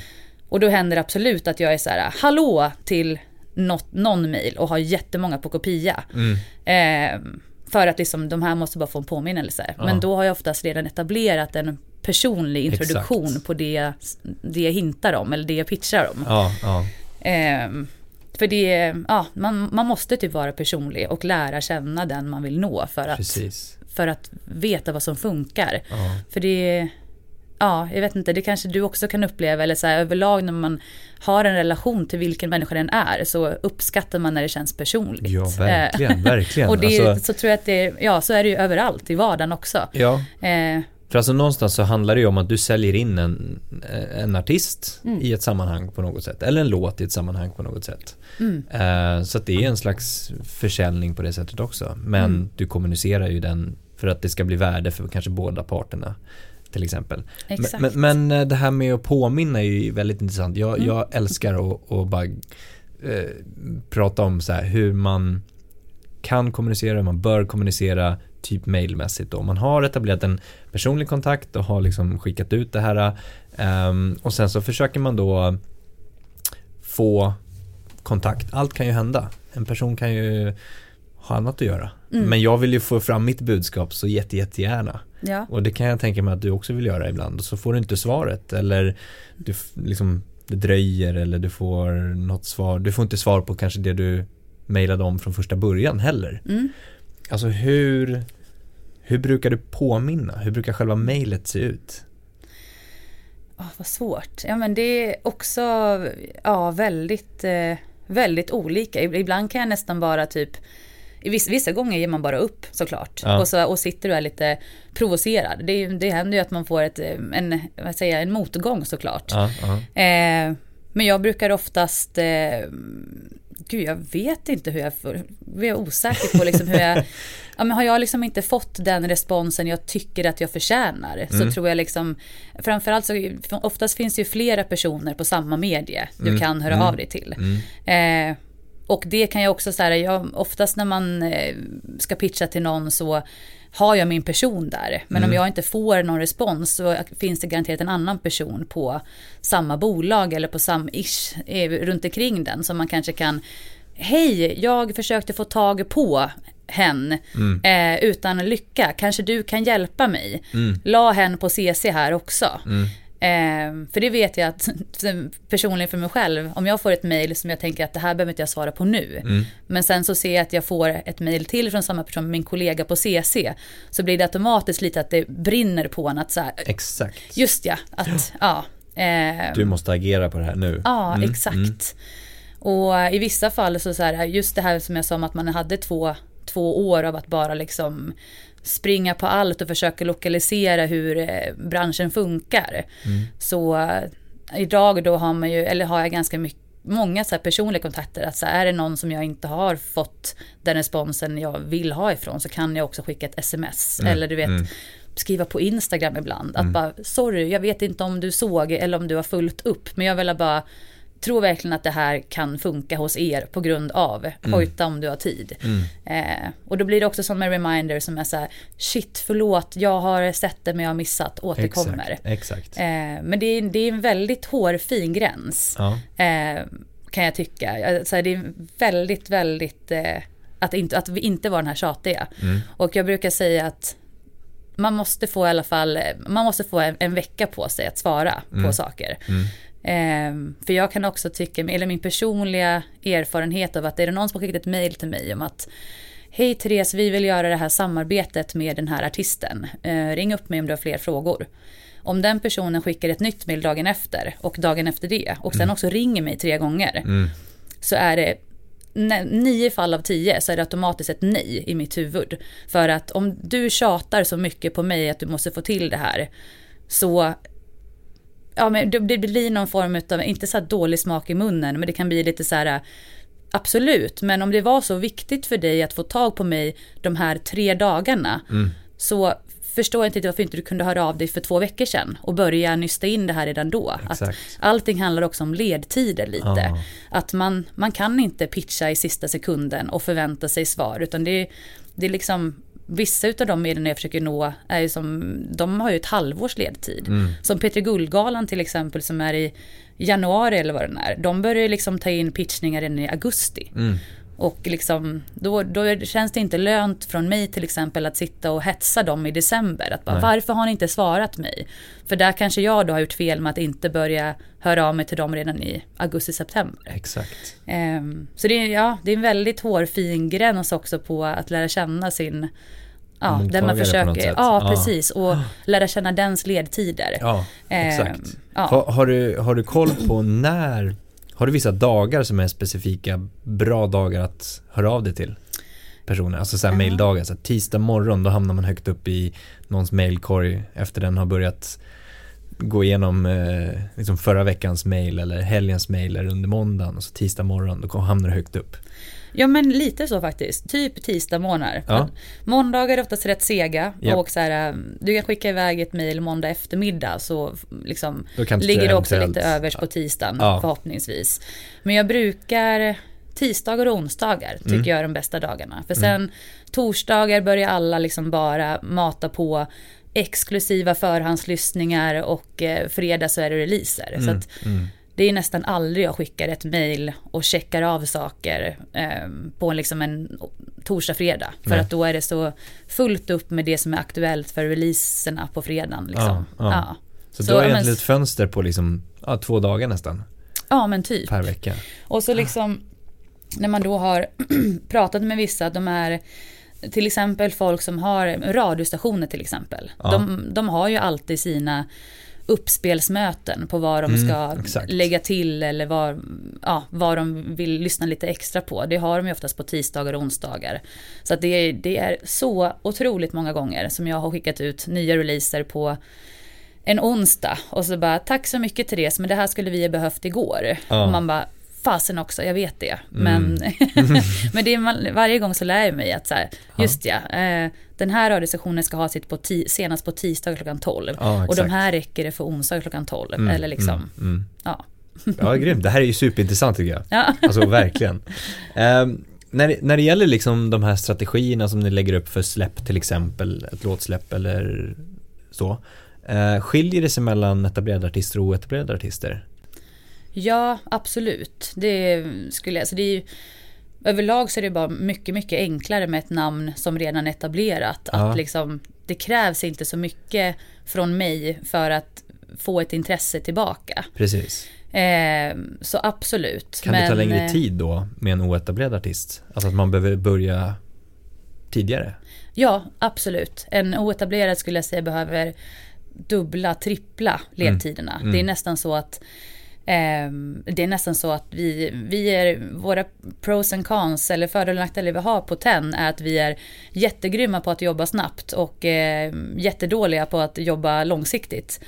Och då händer det absolut att jag är så här, hallå till något, någon mail och har jättemånga på kopia. Mm. Eh, för att liksom, de här måste bara få en påminnelse. Ja. Men då har jag oftast redan etablerat en personlig introduktion Exakt. på det, det jag hintar om eller det jag pitchar om. Ja, ja. Eh, för det, ja, man, man måste typ vara personlig och lära känna den man vill nå för att, Precis. för att veta vad som funkar. Ja. För det, ja, jag vet inte, det kanske du också kan uppleva eller så här, överlag när man har en relation till vilken människa den är så uppskattar man när det känns personligt. Ja, verkligen, verkligen. och det, alltså, så tror jag att det, ja så är det ju överallt i vardagen också. Ja. Eh, för alltså någonstans så handlar det ju om att du säljer in en, en artist mm. i ett sammanhang på något sätt. Eller en låt i ett sammanhang på något sätt. Mm. Uh, så att det är en slags försäljning på det sättet också. Men mm. du kommunicerar ju den för att det ska bli värde för kanske båda parterna. Till exempel. Exakt. Men, men eh, det här med att påminna är ju väldigt intressant. Jag, mm. jag älskar att, att bara eh, prata om så här, hur man kan kommunicera, hur man bör kommunicera typ mailmässigt då. Man har etablerat en personlig kontakt och har liksom skickat ut det här um, och sen så försöker man då få kontakt. Allt kan ju hända. En person kan ju ha annat att göra. Mm. Men jag vill ju få fram mitt budskap så jätte, jättegärna. Ja. Och det kan jag tänka mig att du också vill göra ibland. Och så får du inte svaret eller du liksom, det dröjer eller du får något svar. Du får inte svar på kanske det du mejlade om från första början heller. Mm. Alltså hur, hur brukar du påminna? Hur brukar själva mejlet se ut? Oh, vad svårt. Ja men det är också ja, väldigt, eh, väldigt olika. Ibland kan jag nästan bara typ vissa, vissa gånger ger man bara upp såklart. Ja. Och, så, och sitter och är lite provocerad. Det, det händer ju att man får ett, en, vad säger jag, en motgång såklart. Ja, ja. Eh, men jag brukar oftast eh, gud jag vet inte hur jag, jag är osäker på liksom hur jag, ja men har jag liksom inte fått den responsen jag tycker att jag förtjänar mm. så tror jag liksom, framförallt så oftast finns det ju flera personer på samma medie du mm. kan höra mm. av dig till. Mm. Eh, och det kan jag också säga, oftast när man eh, ska pitcha till någon så har jag min person där. Men mm. om jag inte får någon respons så finns det garanterat en annan person på samma bolag eller på samma ish eh, runt omkring den som man kanske kan Hej, jag försökte få tag på hen mm. eh, utan lycka. Kanske du kan hjälpa mig? Mm. La hen på CC här också. Mm. Eh, för det vet jag att personligen för mig själv, om jag får ett mail som jag tänker att det här behöver inte jag svara på nu. Mm. Men sen så ser jag att jag får ett mail till från samma person, min kollega på CC. Så blir det automatiskt lite att det brinner på en att så här, Exakt. Just ja, att ja. Eh, du måste agera på det här nu. Ja, mm. exakt. Mm. Och i vissa fall så, så här, just det här som jag sa om att man hade två, två år av att bara liksom springa på allt och försöka lokalisera hur eh, branschen funkar. Mm. Så eh, idag då har man ju, eller har jag ganska mycket många så personliga kontakter. Att så är det någon som jag inte har fått den responsen jag vill ha ifrån så kan jag också skicka ett sms. Mm. Eller du vet, mm. skriva på Instagram ibland. Att mm. bara, sorry, jag vet inte om du såg eller om du har fullt upp. Men jag vill bara tror verkligen att det här kan funka hos er på grund av mm. hojta om du har tid. Mm. Eh, och då blir det också som en reminder som är så här, shit förlåt, jag har sett det men jag har missat, återkommer. Exakt, exakt. Eh, men det är, det är en väldigt hårfin gräns. Ja. Eh, kan jag tycka. Alltså, det är väldigt, väldigt, eh, att, inte, att vi inte var den här tjatiga. Mm. Och jag brukar säga att man måste få i alla fall, man måste få en, en vecka på sig att svara på mm. saker. Mm. Eh, för jag kan också tycka, eller min personliga erfarenhet av att är det någon som har skickat ett mail till mig om att Hej Therese, vi vill göra det här samarbetet med den här artisten. Eh, ring upp mig om du har fler frågor. Om den personen skickar ett nytt mail dagen efter och dagen efter det och sen mm. också ringer mig tre gånger. Mm. Så är det nio fall av tio så är det automatiskt ett nej i mitt huvud. För att om du tjatar så mycket på mig att du måste få till det här så ja men det, det blir någon form av, inte så här dålig smak i munnen, men det kan bli lite så här Absolut, men om det var så viktigt för dig att få tag på mig de här tre dagarna mm. så förstår jag inte varför inte du kunde höra av dig för två veckor sedan och börja nysta in det här redan då. Att allting handlar också om ledtider lite. Ah. Att man, man kan inte pitcha i sista sekunden och förvänta sig svar utan det, det är liksom Vissa av de medlen jag försöker nå är ju som, de har ju ett halvårs ledtid. Mm. Som Peter Guldgalan till exempel som är i januari eller vad den är. De börjar ju liksom ta in pitchningar redan i augusti. Mm. Och liksom, då, då känns det inte lönt från mig till exempel att sitta och hetsa dem i december. Att bara, varför har ni inte svarat mig? För där kanske jag då har gjort fel med att inte börja höra av mig till dem redan i augusti-september. Exakt. Um, så det är, ja, det är en väldigt hårfin gräns också på att lära känna sin Ja, där man försöker, ja precis, och lära känna dens ledtider. Ja, exakt. Um, ja. Har, har, du, har du koll på när har du vissa dagar som är specifika bra dagar att höra av dig till? personer, alltså såhär här maildagar, så tisdag morgon då hamnar man högt upp i någons mailkorg efter den har börjat gå igenom eh, liksom förra veckans mail eller helgens mail under måndagen och så tisdag morgon då hamnar du högt upp. Ja men lite så faktiskt. Typ tisdag morgnar. Ja. Måndagar är oftast rätt sega. Yep. Och så här, äh, du kan skicka iväg ett mejl måndag eftermiddag så liksom ligger det också lite övers på tisdagen ja. förhoppningsvis. Men jag brukar tisdagar och onsdagar tycker mm. jag är de bästa dagarna. För mm. sen mm. torsdagar börjar alla liksom bara mata på exklusiva förhandslyssningar och eh, fredag så är det releaser. Mm. Så att, mm det är nästan aldrig jag skickar ett mail och checkar av saker eh, på liksom en torsdag, fredag. För Nej. att då är det så fullt upp med det som är aktuellt för releaserna på fredagen. Liksom. Ja, ja. Ja. Så, så du har egentligen men, ett fönster på liksom, två dagar nästan? Ja men typ. Per vecka. Och så liksom när man då har pratat med vissa, de är till exempel folk som har radiostationer till exempel. De, de har ju alltid sina uppspelsmöten på vad de mm, ska mm, lägga till eller vad, ja, vad de vill lyssna lite extra på. Det har de ju oftast på tisdagar och onsdagar. Så att det, är, det är så otroligt många gånger som jag har skickat ut nya releaser på en onsdag och så bara tack så mycket Therese men det här skulle vi ha behövt igår. Ja. Och man bara fasen också, jag vet det. Men, mm. men det är, varje gång så lär jag mig att så här, just ja, eh, den här radiosessionen ska ha sitt på senast på tisdag klockan 12. Ja, och de här räcker det för onsdag klockan 12. Mm, eller liksom, mm, mm. ja. ja, grymt. Det här är ju superintressant tycker jag. Ja. Alltså verkligen. Um, när, när det gäller liksom de här strategierna som ni lägger upp för släpp till exempel, ett låtsläpp eller så. Uh, skiljer det sig mellan etablerade artister och oetablerade artister? Ja, absolut. Det skulle jag, alltså det är ju, överlag så är det bara mycket, mycket enklare med ett namn som redan är etablerat. Ja. Att liksom, det krävs inte så mycket från mig för att få ett intresse tillbaka. Precis. Eh, så absolut. Kan Men, det ta längre eh, tid då med en oetablerad artist? Alltså att man behöver börja tidigare? Ja, absolut. En oetablerad skulle jag säga behöver dubbla, trippla ledtiderna. Mm. Mm. Det är nästan så att det är nästan så att vi, vi är, våra pros and cons eller fördelar och nackdelar vi har på TEN är att vi är jättegrymma på att jobba snabbt och eh, jättedåliga på att jobba långsiktigt.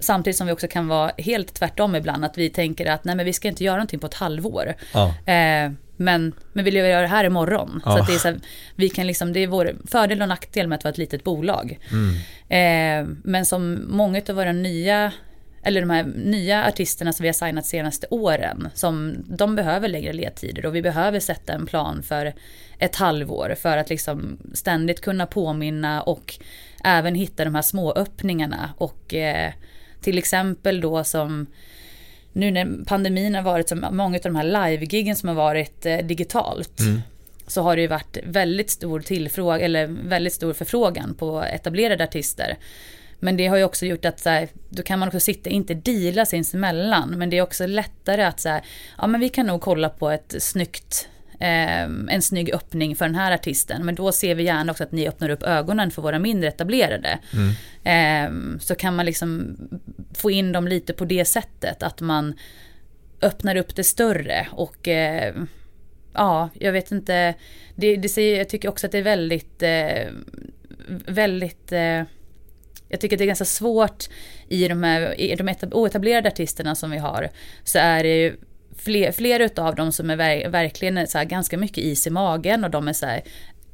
Samtidigt som vi också kan vara helt tvärtom ibland, att vi tänker att nej men vi ska inte göra någonting på ett halvår. Ja. Eh, men, men vill jag göra det här imorgon. Ja. Så det är så här, vi kan liksom, det är vår fördel och nackdel med att vara ett litet bolag. Mm. Eh, men som många av våra nya eller de här nya artisterna som vi har signat senaste åren, som de behöver längre ledtider och vi behöver sätta en plan för ett halvår för att liksom ständigt kunna påminna och även hitta de här små öppningarna och eh, till exempel då som nu när pandemin har varit, som många av de här live-giggen som har varit eh, digitalt, mm. så har det ju varit väldigt stor tillfrågan, eller väldigt stor förfrågan på etablerade artister. Men det har ju också gjort att så här, då kan man också sitta, inte deala sinsemellan, men det är också lättare att säga, ja men vi kan nog kolla på ett snyggt eh, en snygg öppning för den här artisten. Men då ser vi gärna också att ni öppnar upp ögonen för våra mindre etablerade. Mm. Eh, så kan man liksom få in dem lite på det sättet. Att man öppnar upp det större. Och eh, ja, jag vet inte. Det, det säger, jag tycker också att det är väldigt, eh, väldigt eh, jag tycker det är ganska svårt i de här i de oetablerade artisterna som vi har. Så är det ju fler, flera av dem som är ver verkligen så här, ganska mycket is i magen och de är så här,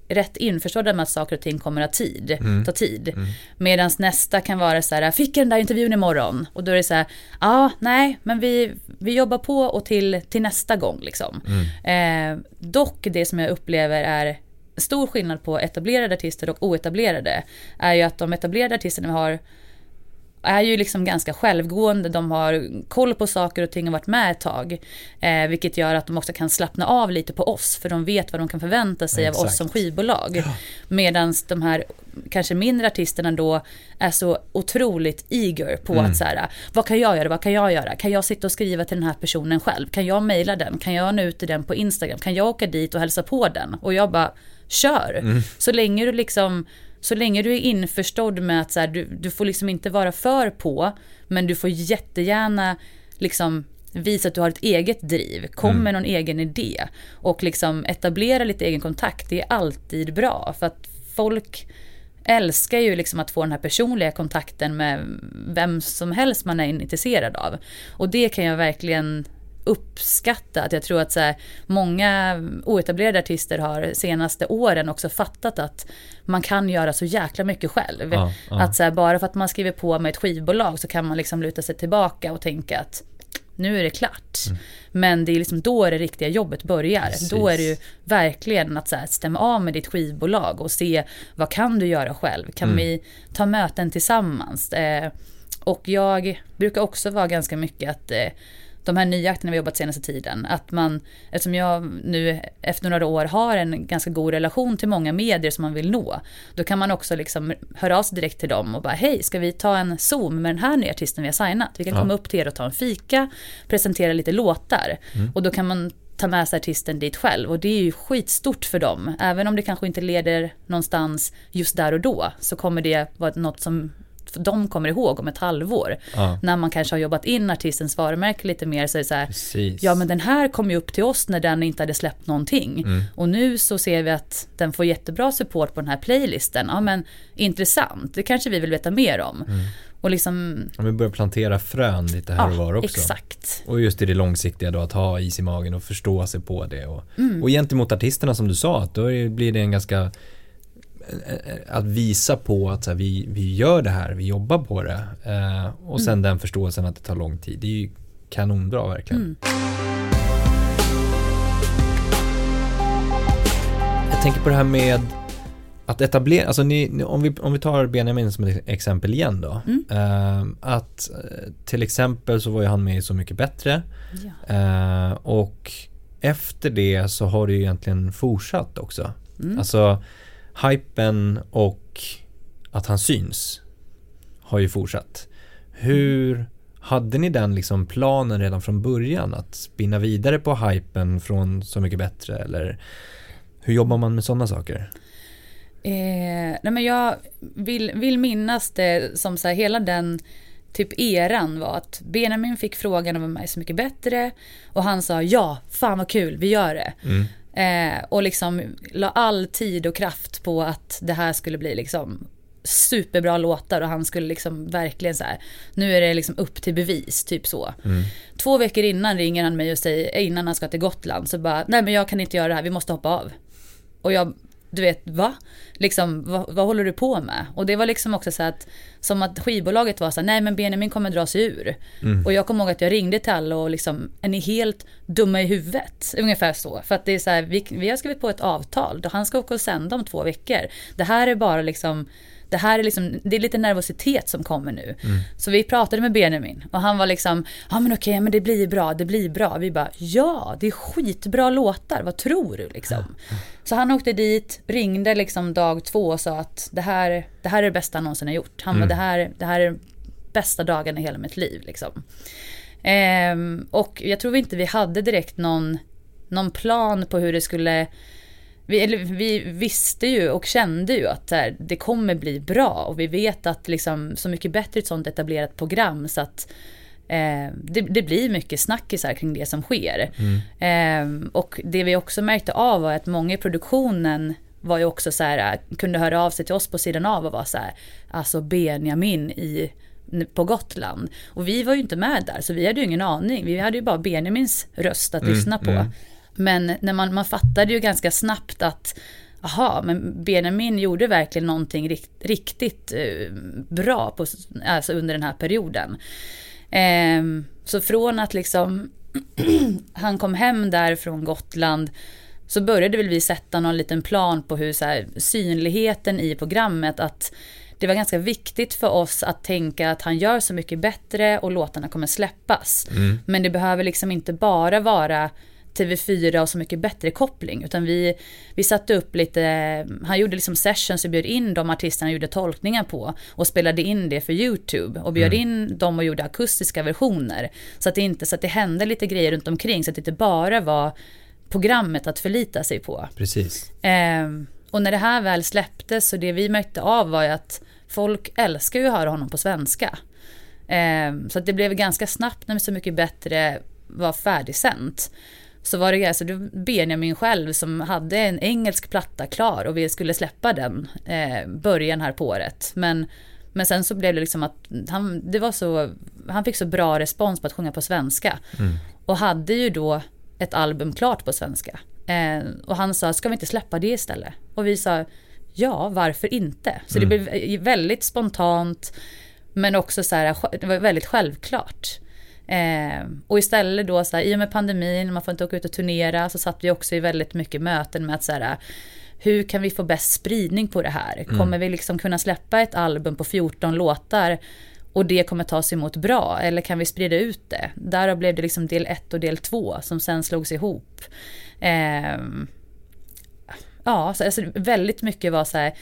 rätt införstådda med att saker och ting kommer att tid, mm. ta tid. Mm. Medan nästa kan vara så här, fick jag den där intervjun imorgon? Och då är det så här, ja, nej, men vi, vi jobbar på och till, till nästa gång liksom. Mm. Eh, dock det som jag upplever är stor skillnad på etablerade artister och oetablerade är ju att de etablerade artisterna vi har är ju liksom ganska självgående, de har koll på saker och ting och varit med ett tag. Eh, vilket gör att de också kan slappna av lite på oss, för de vet vad de kan förvänta sig ja, av oss som skivbolag. Ja. Medan de här kanske mindre artisterna då är så otroligt eager på mm. att så här, vad kan jag göra, vad kan jag göra? Kan jag sitta och skriva till den här personen själv? Kan jag mejla den? Kan jag nå ut till den på Instagram? Kan jag åka dit och hälsa på den? Och jag bara, kör! Mm. Så länge du liksom så länge du är införstådd med att så här, du, du får liksom inte vara för på, men du får jättegärna liksom visa att du har ett eget driv, kom mm. med någon egen idé och liksom etablera lite egen kontakt. Det är alltid bra för att folk älskar ju liksom att få den här personliga kontakten med vem som helst man är intresserad av. Och det kan jag verkligen uppskatta. Att jag tror att så här, många oetablerade artister har senaste åren också fattat att man kan göra så jäkla mycket själv. Ja, ja. Att så här, bara för att man skriver på med ett skivbolag så kan man liksom luta sig tillbaka och tänka att nu är det klart. Mm. Men det är liksom då det riktiga jobbet börjar. Precis. Då är det ju verkligen att så här, stämma av med ditt skivbolag och se vad kan du göra själv? Kan mm. vi ta möten tillsammans? Eh, och jag brukar också vara ganska mycket att eh, de här nya akterna vi jobbat senaste tiden, att man, eftersom jag nu efter några år har en ganska god relation till många medier som man vill nå, då kan man också liksom höra av sig direkt till dem och bara hej, ska vi ta en zoom med den här nya artisten vi har signat? Vi kan ja. komma upp till er och ta en fika, presentera lite låtar mm. och då kan man ta med sig artisten dit själv och det är ju skitstort för dem. Även om det kanske inte leder någonstans just där och då så kommer det vara något som de kommer ihåg om ett halvår. Ja. När man kanske har jobbat in artistens varumärke lite mer så är det så här, Precis. ja men den här kom ju upp till oss när den inte hade släppt någonting. Mm. Och nu så ser vi att den får jättebra support på den här playlisten. Ja men intressant, det kanske vi vill veta mer om. Mm. Och liksom... Ja, vi börjar plantera frön lite här ja, och var också. Exakt. Och just i det långsiktiga då, att ha is i magen och förstå sig på det. Och, mm. och gentemot artisterna som du sa, att då blir det en ganska att visa på att här, vi, vi gör det här, vi jobbar på det. Eh, och sen mm. den förståelsen att det tar lång tid. Det är ju kanonbra verkligen. Mm. Jag tänker på det här med att etablera, alltså ni, om, vi, om vi tar Benjamin som ett exempel igen då. Mm. Eh, att eh, till exempel så var ju han med i Så mycket bättre. Ja. Eh, och efter det så har det ju egentligen fortsatt också. Mm. Alltså hypen och att han syns har ju fortsatt. Hur hade ni den liksom planen redan från början att spinna vidare på hypen från Så mycket bättre eller hur jobbar man med sådana saker? Eh, nej men jag vill, vill minnas det som så här, hela den typ eran var att Benjamin fick frågan om mig Så mycket bättre och han sa ja, fan vad kul, vi gör det. Mm. Eh, och liksom la all tid och kraft på att det här skulle bli liksom superbra låtar och han skulle liksom verkligen så här, nu är det liksom upp till bevis, typ så. Mm. Två veckor innan ringer han mig och säger, innan han ska till Gotland, så bara, nej men jag kan inte göra det här, vi måste hoppa av. Och jag du vet, va? Liksom, vad, vad, håller du på med? Och det var liksom också så att, som att skivbolaget var så här, nej men Benjamin kommer dra sig ur. Mm. Och jag kommer ihåg att jag ringde till alla och liksom, är ni helt dumma i huvudet? Ungefär så. För att det är så här, vi, vi har skrivit på ett avtal, då han ska åka och sända om två veckor. Det här är bara liksom, det här är liksom, det är lite nervositet som kommer nu. Mm. Så vi pratade med Benjamin och han var liksom, ja men okej, men det blir bra, det blir bra. Vi bara, ja, det är skitbra låtar, vad tror du liksom? Mm. Så han åkte dit, ringde liksom dag två och sa att det här, det här är det bästa han någonsin har gjort. Han mm. bara, det här, det här är bästa dagen i hela mitt liv liksom. Ehm, och jag tror inte vi hade direkt någon, någon plan på hur det skulle vi, eller, vi visste ju och kände ju att här, det kommer bli bra och vi vet att liksom, så mycket bättre ett sånt etablerat program så att eh, det, det, blir mycket snackisar kring det som sker. Mm. Eh, och det vi också märkte av var att många i produktionen var ju också så här, kunde höra av sig till oss på sidan av och vara så här, alltså Benjamin i på Gotland. Och vi var ju inte med där, så vi hade ju ingen aning. Vi hade ju bara Benjamins röst att mm, lyssna på. Mm. Men när man, man fattade ju ganska snabbt att aha, men Benjamin gjorde verkligen någonting rikt, riktigt eh, bra på, alltså under den här perioden. Eh, så från att liksom han kom hem där från Gotland så började väl vi sätta någon liten plan på hur så här, synligheten i programmet att det var ganska viktigt för oss att tänka att han gör så mycket bättre och låtarna kommer släppas. Mm. Men det behöver liksom inte bara vara TV4 och så mycket bättre koppling. Utan vi, vi satte upp lite, han gjorde liksom sessions och bjöd in de artisterna han gjorde tolkningar på. Och spelade in det för YouTube. Och bjöd mm. in dem och gjorde akustiska versioner. Så att, det inte, så att det hände lite grejer runt omkring. Så att det inte bara var programmet att förlita sig på. Precis. Eh, och när det här väl släpptes så det vi märkte av var ju att folk älskar ju att höra honom på svenska. Eh, så att det blev ganska snabbt när Så mycket bättre var färdigsänt. Så var det alltså Benjamin själv som hade en engelsk platta klar och vi skulle släppa den eh, början här på året. Men, men sen så blev det liksom att han, det var så, han fick så bra respons på att sjunga på svenska. Mm. Och hade ju då ett album klart på svenska. Eh, och han sa, ska vi inte släppa det istället? Och vi sa, ja, varför inte? Så mm. det blev väldigt spontant, men också så här, det var väldigt självklart. Eh, och istället då, så här, i och med pandemin, man får inte åka ut och turnera, så satt vi också i väldigt mycket möten med att så här, hur kan vi få bäst spridning på det här? Mm. Kommer vi liksom kunna släppa ett album på 14 låtar och det kommer tas emot bra? Eller kan vi sprida ut det? Därav blev det liksom del 1 och del 2 som sen slogs ihop. Eh, ja, så alltså väldigt mycket var så här,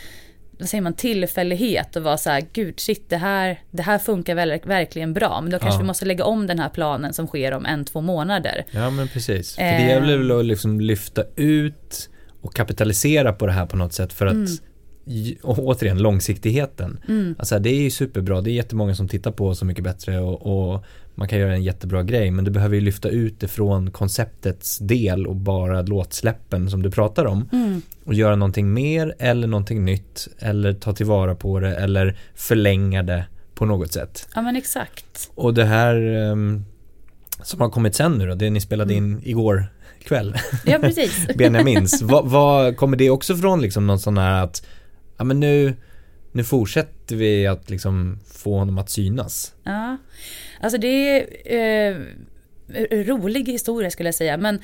vad säger man, tillfällighet och vara så här, gud shit det här, det här funkar väl, verkligen bra. Men då kanske ja. vi måste lägga om den här planen som sker om en, två månader. Ja men precis. Eh. För det gäller väl att liksom lyfta ut och kapitalisera på det här på något sätt för att mm. Och återigen långsiktigheten. Mm. Alltså det är ju superbra, det är jättemånga som tittar på Så mycket bättre och, och man kan göra en jättebra grej men du behöver ju lyfta ut det från konceptets del och bara låtsläppen som du pratar om mm. och göra någonting mer eller någonting nytt eller ta tillvara på det eller förlänga det på något sätt. Ja men exakt. Och det här um, som har kommit sen nu då, det ni spelade mm. in igår kväll. Ja precis. Benjamins, vad, vad kommer det också från liksom någon sån här att ja men nu nu fortsätter vi att liksom få honom att synas. Ja, alltså det är eh, rolig historia skulle jag säga. Men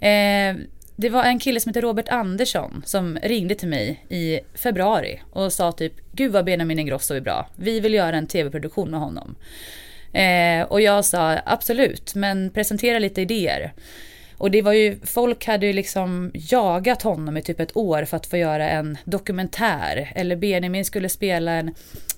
eh, det var en kille som heter Robert Andersson som ringde till mig i februari och sa typ Gud vad Benjamin Ingrosso är bra. Vi vill göra en tv-produktion med honom. Eh, och jag sa absolut, men presentera lite idéer. Och det var ju, folk hade ju liksom jagat honom i typ ett år för att få göra en dokumentär. Eller Benjamin skulle spela en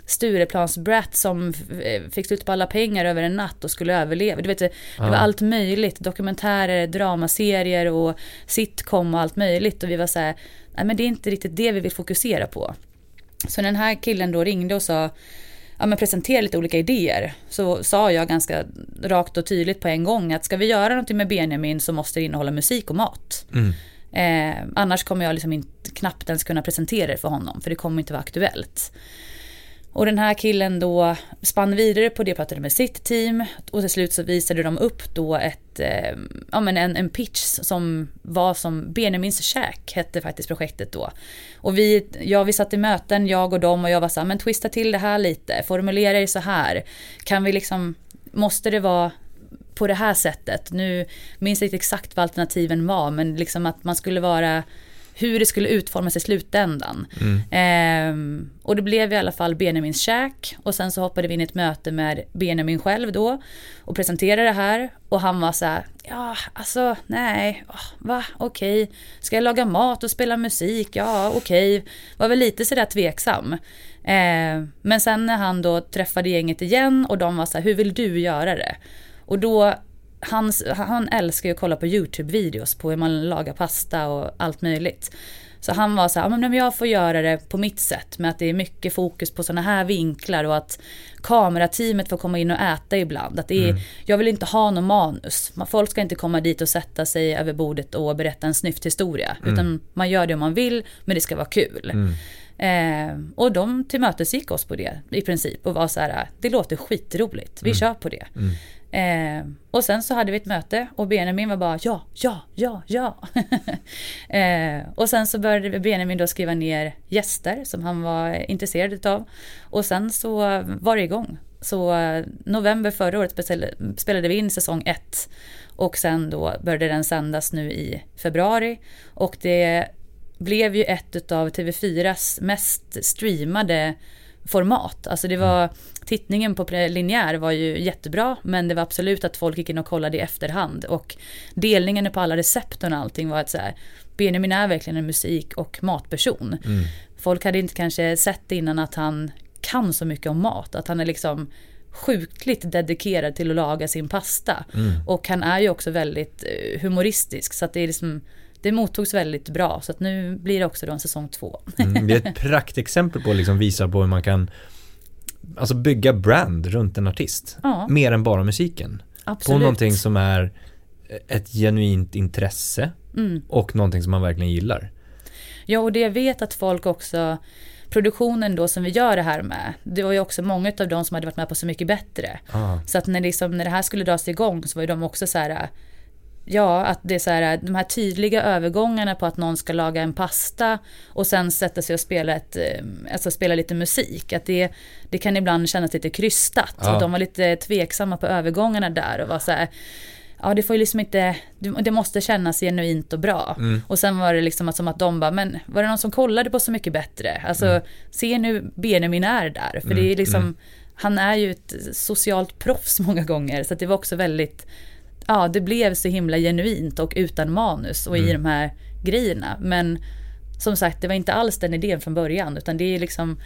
Stureplansbrat som eh, fick slut på alla pengar över en natt och skulle överleva. Du vet, det var allt möjligt. Dokumentärer, dramaserier och sitcom och allt möjligt. Och vi var så här, nej men det är inte riktigt det vi vill fokusera på. Så den här killen då ringde och sa ja, men presentera lite olika idéer så sa jag ganska rakt och tydligt på en gång att ska vi göra någonting med Benjamin så måste det innehålla musik och mat. Mm. Eh, annars kommer jag liksom inte, knappt ens kunna presentera det för honom för det kommer inte vara aktuellt. Och den här killen då spann vidare på det, pratade med sitt team och till slut så visade de upp då ett, eh, ja men en, en pitch som var som Benjamins käk hette faktiskt projektet då. Och vi, ja vi satt i möten, jag och dem och jag var så här, men twista till det här lite, formulera det så här. Kan vi liksom, måste det vara på det här sättet? Nu minns jag inte exakt vad alternativen var, men liksom att man skulle vara hur det skulle utformas i slutändan. Mm. Eh, och det blev i alla fall Benjamins käk och sen så hoppade vi in i ett möte med Benjamin själv då och presenterade det här och han var så här, ja alltså nej, va okej, okay. ska jag laga mat och spela musik, ja okej, okay. var väl lite sådär tveksam. Eh, men sen när han då träffade gänget igen och de var så här, hur vill du göra det? Och då hans, han älskar ju att kolla på YouTube-videos på hur man lagar pasta och allt möjligt. Så han var så här, men jag får göra det på mitt sätt med att det är mycket fokus på sådana här vinklar och att kamerateamet får komma in och äta ibland. Att det är, mm. Jag vill inte ha någon manus. Folk ska inte komma dit och sätta sig över bordet och berätta en snyfthistoria. Mm. Utan man gör det om man vill, men det ska vara kul. Mm. Eh, och de tillmötesgick oss på det i princip och var så här, det låter skitroligt, vi mm. kör på det. Eh, och sen så hade vi ett möte och Benjamin var bara ja, ja, ja, ja. eh, och sen så började Benjamin då skriva ner gäster som han var intresserad utav. Och sen så var det igång. Så eh, november förra året spelade vi in säsong ett. Och sen då började den sändas nu i februari. Och det blev ju ett av TV4s mest streamade format. Alltså det var, mm tittningen på linjär var ju jättebra, men det var absolut att folk gick in och kollade i efterhand. Och delningen på alla recepten och allting var att så här, Benjamin är verkligen en musik och matperson. Mm. Folk hade inte kanske sett innan att han kan så mycket om mat, att han är liksom sjukligt dedikerad till att laga sin pasta. Mm. Och han är ju också väldigt eh, humoristisk, så att det är liksom det mottogs väldigt bra så att nu blir det också då en säsong två. Mm, det är ett praktexempel på att liksom visa på hur man kan alltså bygga brand runt en artist. Ja. Mer än bara musiken. Absolut. På någonting som är ett genuint intresse mm. och någonting som man verkligen gillar. Ja, och det jag vet att folk också produktionen då som vi gör det här med, det var ju också många av de som hade varit med på Så mycket bättre. Ah. Så att när, liksom, när det här skulle dras igång så var ju de också så här, Ja, att det är så här, de här tydliga övergångarna på att någon ska laga en pasta och sen sätta sig och spela, ett, eh, alltså spela lite musik. Att det, det kan ibland kännas lite krystat. Ja. Och de var lite tveksamma på övergångarna där och var så här, ja det får ju liksom inte, det måste kännas genuint och bra. Mm. Och sen var det liksom som att de bara, men var det någon som kollade på Så mycket bättre? Alltså, mm. se nu Benjamin är där. För mm. det är liksom, mm. han är ju ett socialt proffs många gånger. Så det var också väldigt ja, det blev så himla genuint och utan manus och mm. i de här grejerna. Men som sagt, det var inte alls den idén från början, utan det är liksom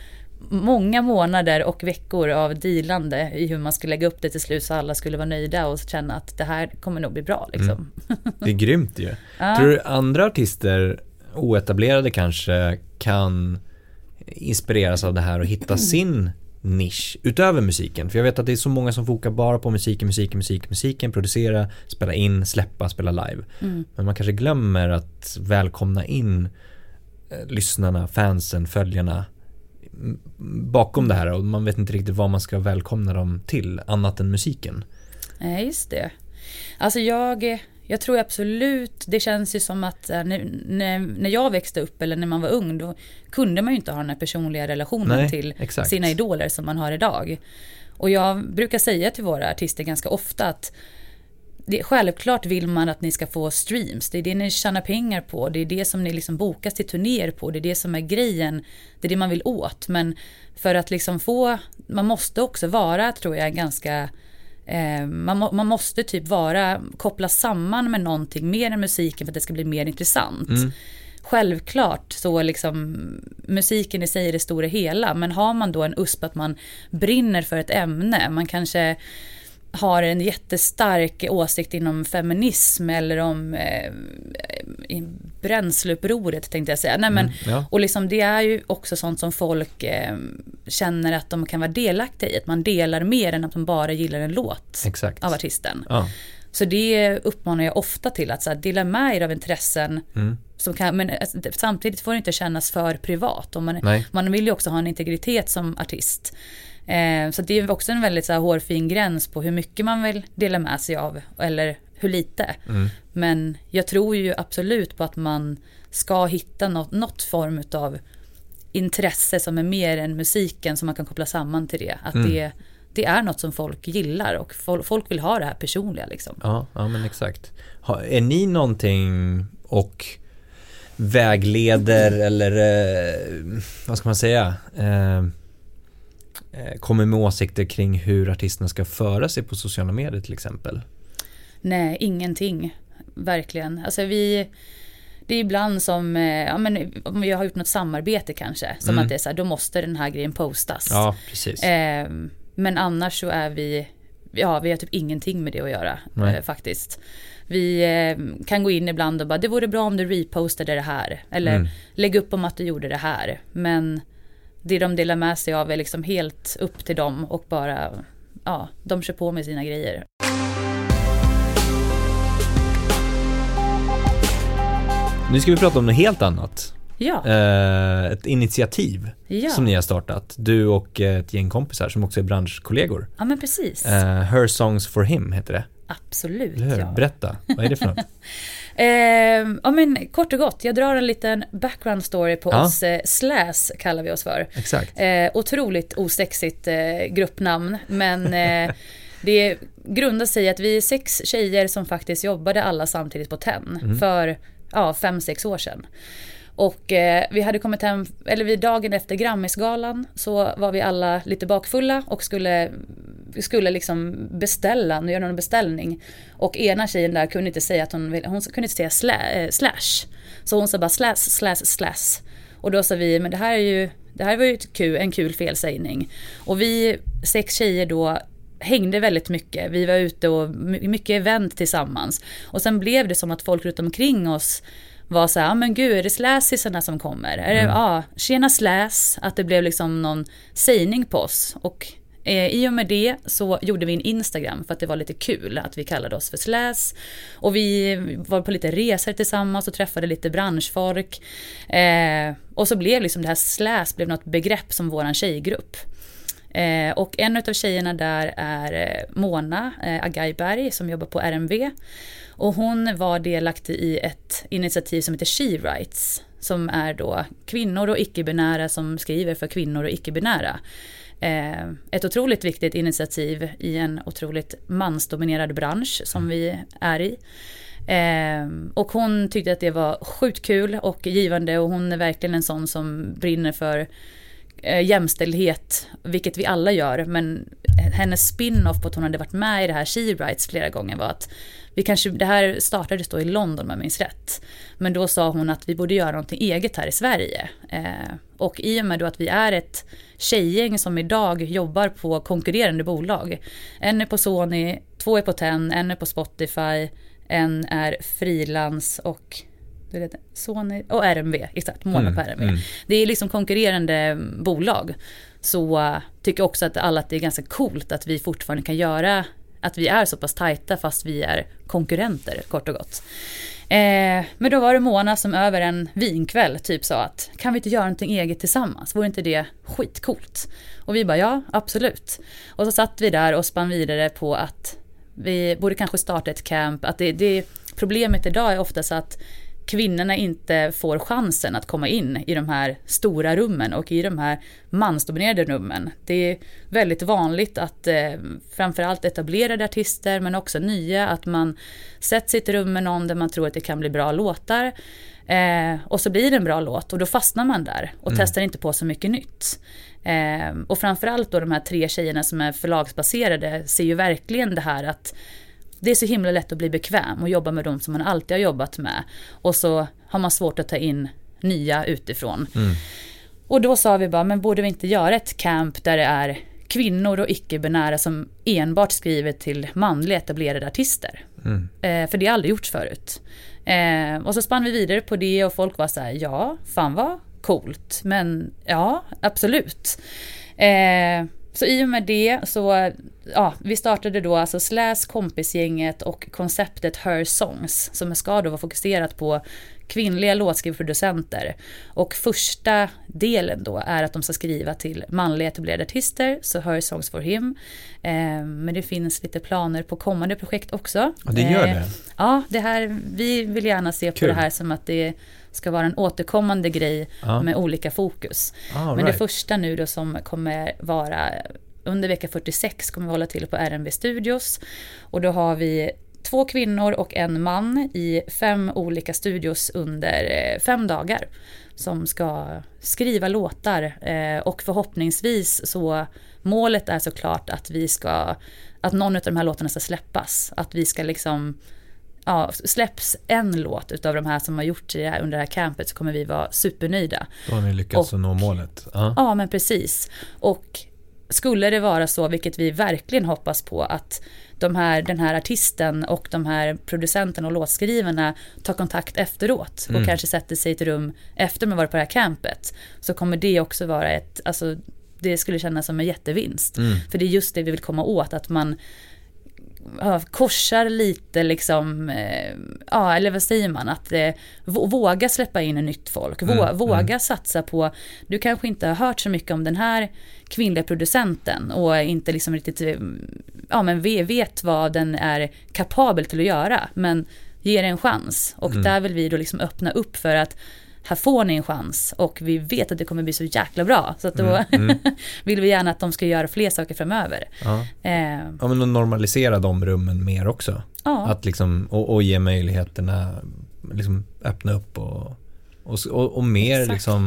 många månader och veckor av dealande i hur man ska lägga upp det till slut så alla skulle vara nöjda och känna att det här kommer nog bli bra. Liksom. Mm. Det är grymt ju. Ja. Tror du andra artister, oetablerade kanske, kan inspireras av det här och hitta sin nisch utöver musiken. För jag vet att det är så många som fokar bara på musiken, musiken, musiken, musiken, producera, spela in, släppa, spela live. Mm. Men man kanske glömmer att välkomna in eh, lyssnarna, fansen, följarna bakom det här och man vet inte riktigt vad man ska välkomna dem till annat än musiken. Nej, just det. Alltså jag, jag tror absolut, det känns ju som att eh, när, när, när jag växte upp eller när man var ung då kunde man ju inte ha den här personliga relationen Nej, till exakt. sina idoler som man har idag. Och jag brukar säga till våra artister ganska ofta att det, självklart vill man att ni ska få streams. Det är det ni tjänar pengar på. Det är det som ni liksom bokas till turnéer på. Det är det som är grejen. Det är det man vill åt. Men för att liksom få, man måste också vara, tror jag, ganska Eh, man, må, man, måste typ vara, koppla samman med någonting mer än musiken för att det ska bli mer intressant. Mm. Självklart så liksom musiken i sig är det stora hela men har man då en USP att man brinner för ett ämne, man kanske har en jättestark åsikt inom feminism eller om eh, bränsleupproret tänkte jag säga. Nej, men, mm, ja. Och liksom, det är ju också sånt som folk eh, känner att de kan vara delaktiga i. Att man delar mer än att man bara gillar en låt Exakt. av artisten. Ja. Så det uppmanar jag ofta till att så här, dela med er av intressen. Mm. Som kan, men alltså, samtidigt får det inte kännas för privat. Och man, man vill ju också ha en integritet som artist. Eh, så det är också en väldigt så här, hårfin gräns på hur mycket man vill dela med sig av eller hur lite. Mm. Men jag tror ju absolut på att man ska hitta något, något form av intresse som är mer än musiken som man kan koppla samman till det. Att mm. det, det är något som folk gillar och folk vill ha det här personliga liksom. Ja, ja men exakt. är ni någonting och vägleder eller eh, vad ska man säga? Eh, kommer med åsikter kring hur artisterna ska föra sig på sociala medier till exempel? Nej, ingenting. Verkligen. Alltså vi, det är ibland som, eh, ja men om vi har gjort något samarbete kanske, som mm. att det är så här, då måste den här grejen postas. Ja, precis. Eh, men annars så är vi, ja, vi har typ ingenting med det att göra eh, faktiskt. Vi eh, kan gå in ibland och bara, det vore bra om du repostade det här. Eller mm. lägg upp om att du gjorde det här. Men det de delar med sig av är liksom helt upp till dem och bara, ja, de kör på med sina grejer. Nu ska vi prata om något helt annat. Ja. Eh, ett initiativ ja. som ni har startat. Du och ett gäng kompisar som också är branschkollegor. Ja men precis. Eh, Her Songs for Him heter det. Absolut ja. Berätta, vad är det för något? eh, ja men kort och gott, jag drar en liten background story på ja. oss, eh, SLAS kallar vi oss för. Exakt. Eh, otroligt osexigt eh, gruppnamn, men det grundar sig i att vi är sex tjejer som faktiskt jobbade alla samtidigt på TEN mm. för ja, fem, sex år sedan. Och eh, vi hade kommit hem, eller vid dagen efter Grammisgalan så var vi alla lite bakfulla och skulle, skulle liksom beställa, göra någon beställning. Och ena tjejen där kunde inte säga att hon ville, hon kunde inte säga sla, eh, slash. Så hon sa bara slash, slash, slash. Och då sa vi, men det här är ju, det här var ju kul, en kul felsägning. Och vi sex tjejer då hängde väldigt mycket. Vi var ute och mycket event tillsammans. Och sen blev det som att folk runt omkring oss var så här, ja men gud, är det släsisarna som kommer? Är det, mm. ja, tjena släs, att det blev liksom någon sägning på oss. Och eh, i och med det så gjorde vi en Instagram för att det var lite kul att vi kallade oss för släs. Och vi var på lite resor tillsammans och träffade lite branschfolk. Eh, och så blev liksom det här släs blev något begrepp som våran tjejgrupp. Eh, och en av tjejerna där är eh, Mona eh, Agaiberg som jobbar på RMV. Och hon var delaktig i ett initiativ som heter She Rights. Som är då kvinnor och icke-binära som skriver för kvinnor och icke-binära. Eh, ett otroligt viktigt initiativ i en otroligt mansdominerad bransch som vi är i. Eh, och hon tyckte att det var sjukt kul och givande och hon är verkligen en sån som brinner för eh, jämställdhet, vilket vi alla gör, men hennes spin-off på att hon hade varit med i det här She Rights flera gånger var att vi kanske, det här startades då i London om jag minns rätt. Men då sa hon att vi borde göra någonting eget här i Sverige. Eh, och i och med då att vi är ett tjejgäng som idag jobbar på konkurrerande bolag. En är på Sony, två är på TEN, en är på Spotify, en är frilans och Sony och RMV, exakt, Mona mm, på RMV. Mm. Det är liksom konkurrerande bolag. Så uh, tycker också att alla att det är ganska coolt att vi fortfarande kan göra att vi är så pass tajta fast vi är konkurrenter kort och gott. Eh, men då var det Mona som över en vinkväll typ sa att kan vi inte göra någonting eget tillsammans? Vore inte det skitcoolt? Och vi bara ja, absolut. Och så satt vi där och spann vidare på att vi borde kanske starta ett camp. Att det, det, problemet idag är oftast att kvinnorna inte får chansen att komma in i de här stora rummen och i de här mansdominerade rummen. Det är väldigt vanligt att eh, framförallt etablerade artister men också nya att man sätter sig i ett rum med någon där man tror att det kan bli bra låtar eh, och så blir det en bra låt och då fastnar man där och mm. testar inte på så mycket nytt. Eh, och framförallt då de här tre tjejerna som är förlagsbaserade ser ju verkligen det här att det är så himla lätt att bli bekväm och jobba med de som man alltid har jobbat med. Och så har man svårt att ta in nya utifrån. Mm. Och då sa vi bara, men borde vi inte göra ett camp där det är kvinnor och icke-binära som enbart skriver till manliga etablerade artister. Mm. Eh, för det har aldrig gjorts förut. Eh, och så spann vi vidare på det och folk var så här, ja, fan vad coolt, men ja, absolut. Eh, så i och med det så, ja, vi startade då alltså Släs kompisgänget och konceptet Her Songs som ska då vara fokuserat på kvinnliga låtskrivproducenter. Och första delen då är att de ska skriva till manliga etablerade artister, så Her Songs for Him. Eh, men det finns lite planer på kommande projekt också. Och det gör det? Eh, ja, det här, vi vill gärna se Kul. på det här som att det ska vara en återkommande grej ah. med olika fokus. Ah, Men det första nu då som kommer vara under vecka 46 kommer vi hålla till på RNB Studios. Och då har vi två kvinnor och en man i fem olika studios under eh, fem dagar. Som ska skriva låtar eh, och förhoppningsvis så målet är såklart att vi ska, att någon av de här låtarna ska släppas. Att vi ska liksom ja, släpps en låt utav de här som har gjort det här under det här campet så kommer vi vara supernöjda. Då har ni lyckats och, nå målet. Uh. Ja, men precis. Och skulle det vara så, vilket vi verkligen hoppas på, att de här, den här artisten och de här producenterna och låtskrivarna tar kontakt efteråt och mm. kanske sätter sig i ett rum efter man varit på det här campet. Så kommer det också vara ett, alltså det skulle kännas som en jättevinst. Mm. För det är just det vi vill komma åt, att man korsar lite liksom, eh, ja eller vad säger man, att eh, våga släppa in nytt folk, mm, mm. våga mm. satsa på, du kanske inte har hört så mycket om den här kvinnliga producenten och inte liksom riktigt, eh, ja men vet vad den är kapabel till att göra, men ge det en chans. Och mm. där vill vi då liksom öppna upp för att här får ni en chans och vi vet att det kommer bli så jäkla bra. Så att då mm, mm. vill vi gärna att de ska göra fler saker framöver. Ja, eh. ja men att normalisera de rummen mer också. Ja. Att liksom, och, och ge möjligheterna, liksom öppna upp och, och, och, och mer Exakt. liksom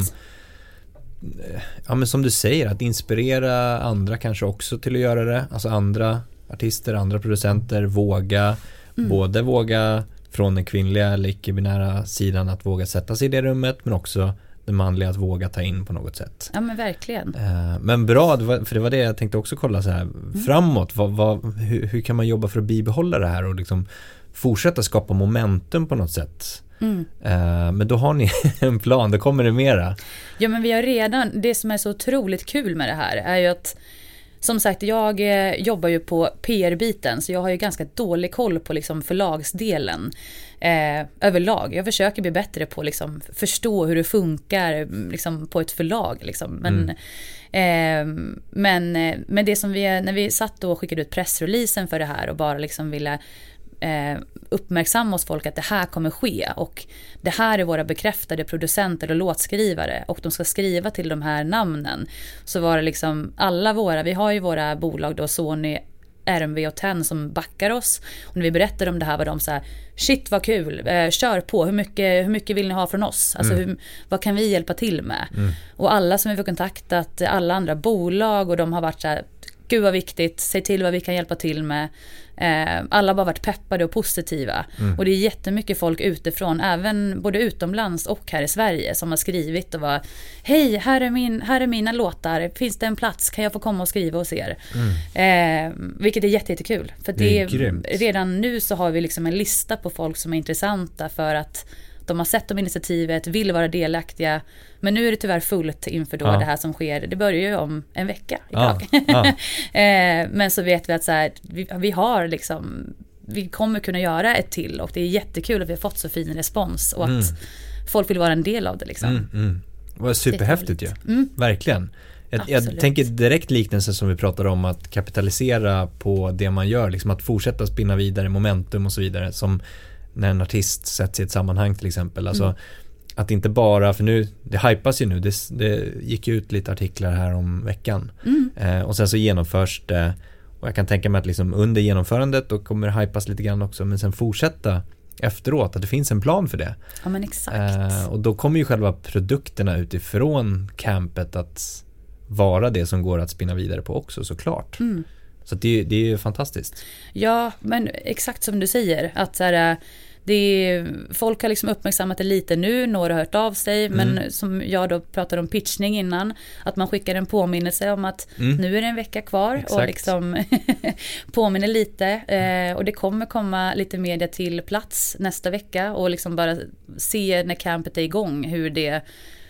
eh, Ja men som du säger, att inspirera andra kanske också till att göra det. Alltså andra artister, andra producenter, våga. Mm. Både våga från den kvinnliga eller icke-binära sidan att våga sätta sig i det rummet men också den manliga att våga ta in på något sätt. Ja men verkligen. Eh, men bra, för det var det jag tänkte också kolla så här mm. framåt. Vad, vad, hur, hur, kan man jobba för att bibehålla det här och liksom fortsätta skapa momentum på något sätt? Mm. Eh, men då har ni en plan, då kommer det mera. Ja men vi har redan, det som är så otroligt kul med det här är ju att som sagt, jag eh, jobbar ju på PR-biten så jag har ju ganska dålig koll på liksom förlagsdelen eh, överlag. Jag försöker bli bättre på att liksom förstå hur det funkar mm, liksom, på ett förlag. Liksom. Men, mm. eh, men, eh, men det som vi, när vi satt och skickade ut pressreleasen för det här och bara liksom ville eh, uppmärksamma hos folk att det här kommer ske och det här är våra bekräftade producenter och låtskrivare och de ska skriva till de här namnen. Så var det liksom alla våra, vi har ju våra bolag då Sony, RMV och TEN som backar oss. Och när vi berättade om det här var de så här, shit vad kul, eh, kör på, hur mycket, hur mycket vill ni ha från oss? Alltså mm. hur, vad kan vi hjälpa till med? Mm. Och alla som vi får kontaktat, alla andra bolag och de har varit så här, gud vad viktigt, säg till vad vi kan hjälpa till med. Eh, alla har bara varit peppade och positiva. Mm. Och det är jättemycket folk utifrån, även både utomlands och här i Sverige, som har skrivit och var Hej, här är, min, här är mina låtar, finns det en plats, kan jag få komma och skriva hos er? Mm. Eh, vilket är jättekul. För det, det är redan nu så har vi liksom en lista på folk som är intressanta för att de har sett om initiativet, vill vara delaktiga. Men nu är det tyvärr fullt inför då ja. det här som sker. Det börjar ju om en vecka idag. Ja. Ja. Eh, men så vet vi att så här, vi, vi har liksom vi kommer kunna göra ett till och det är jättekul att vi har fått så fin respons och att mm. folk vill vara en del av det liksom. Mm, mm. Det var superhäftigt ju, mm. verkligen. Jag, jag, tänker direkt liknelse som vi pratade om att kapitalisera på det man gör, liksom att fortsätta spinna vidare momentum och så vidare som när en artist sätts i ett sammanhang till exempel. Alltså, mm. Att inte bara, för nu, det hypas ju nu, det, det gick ut lite artiklar här om veckan. Mm. Eh, och sen så genomförs det och jag kan tänka mig att liksom under genomförandet då kommer det hypas lite grann också men sen fortsätta efteråt, att det finns en plan för det. Ja men exakt. Eh, och då kommer ju själva produkterna utifrån campet att vara det som går att spinna vidare på också såklart. Mm. Så det, det är ju fantastiskt. Ja, men exakt som du säger. Att så här, det är, folk har liksom uppmärksammat det lite nu, några har hört av sig, mm. men som jag då pratade om pitchning innan, att man skickar en påminnelse om att mm. nu är det en vecka kvar Exakt. och liksom påminner lite. Eh, och det kommer komma lite media till plats nästa vecka och liksom bara se när campet är igång hur det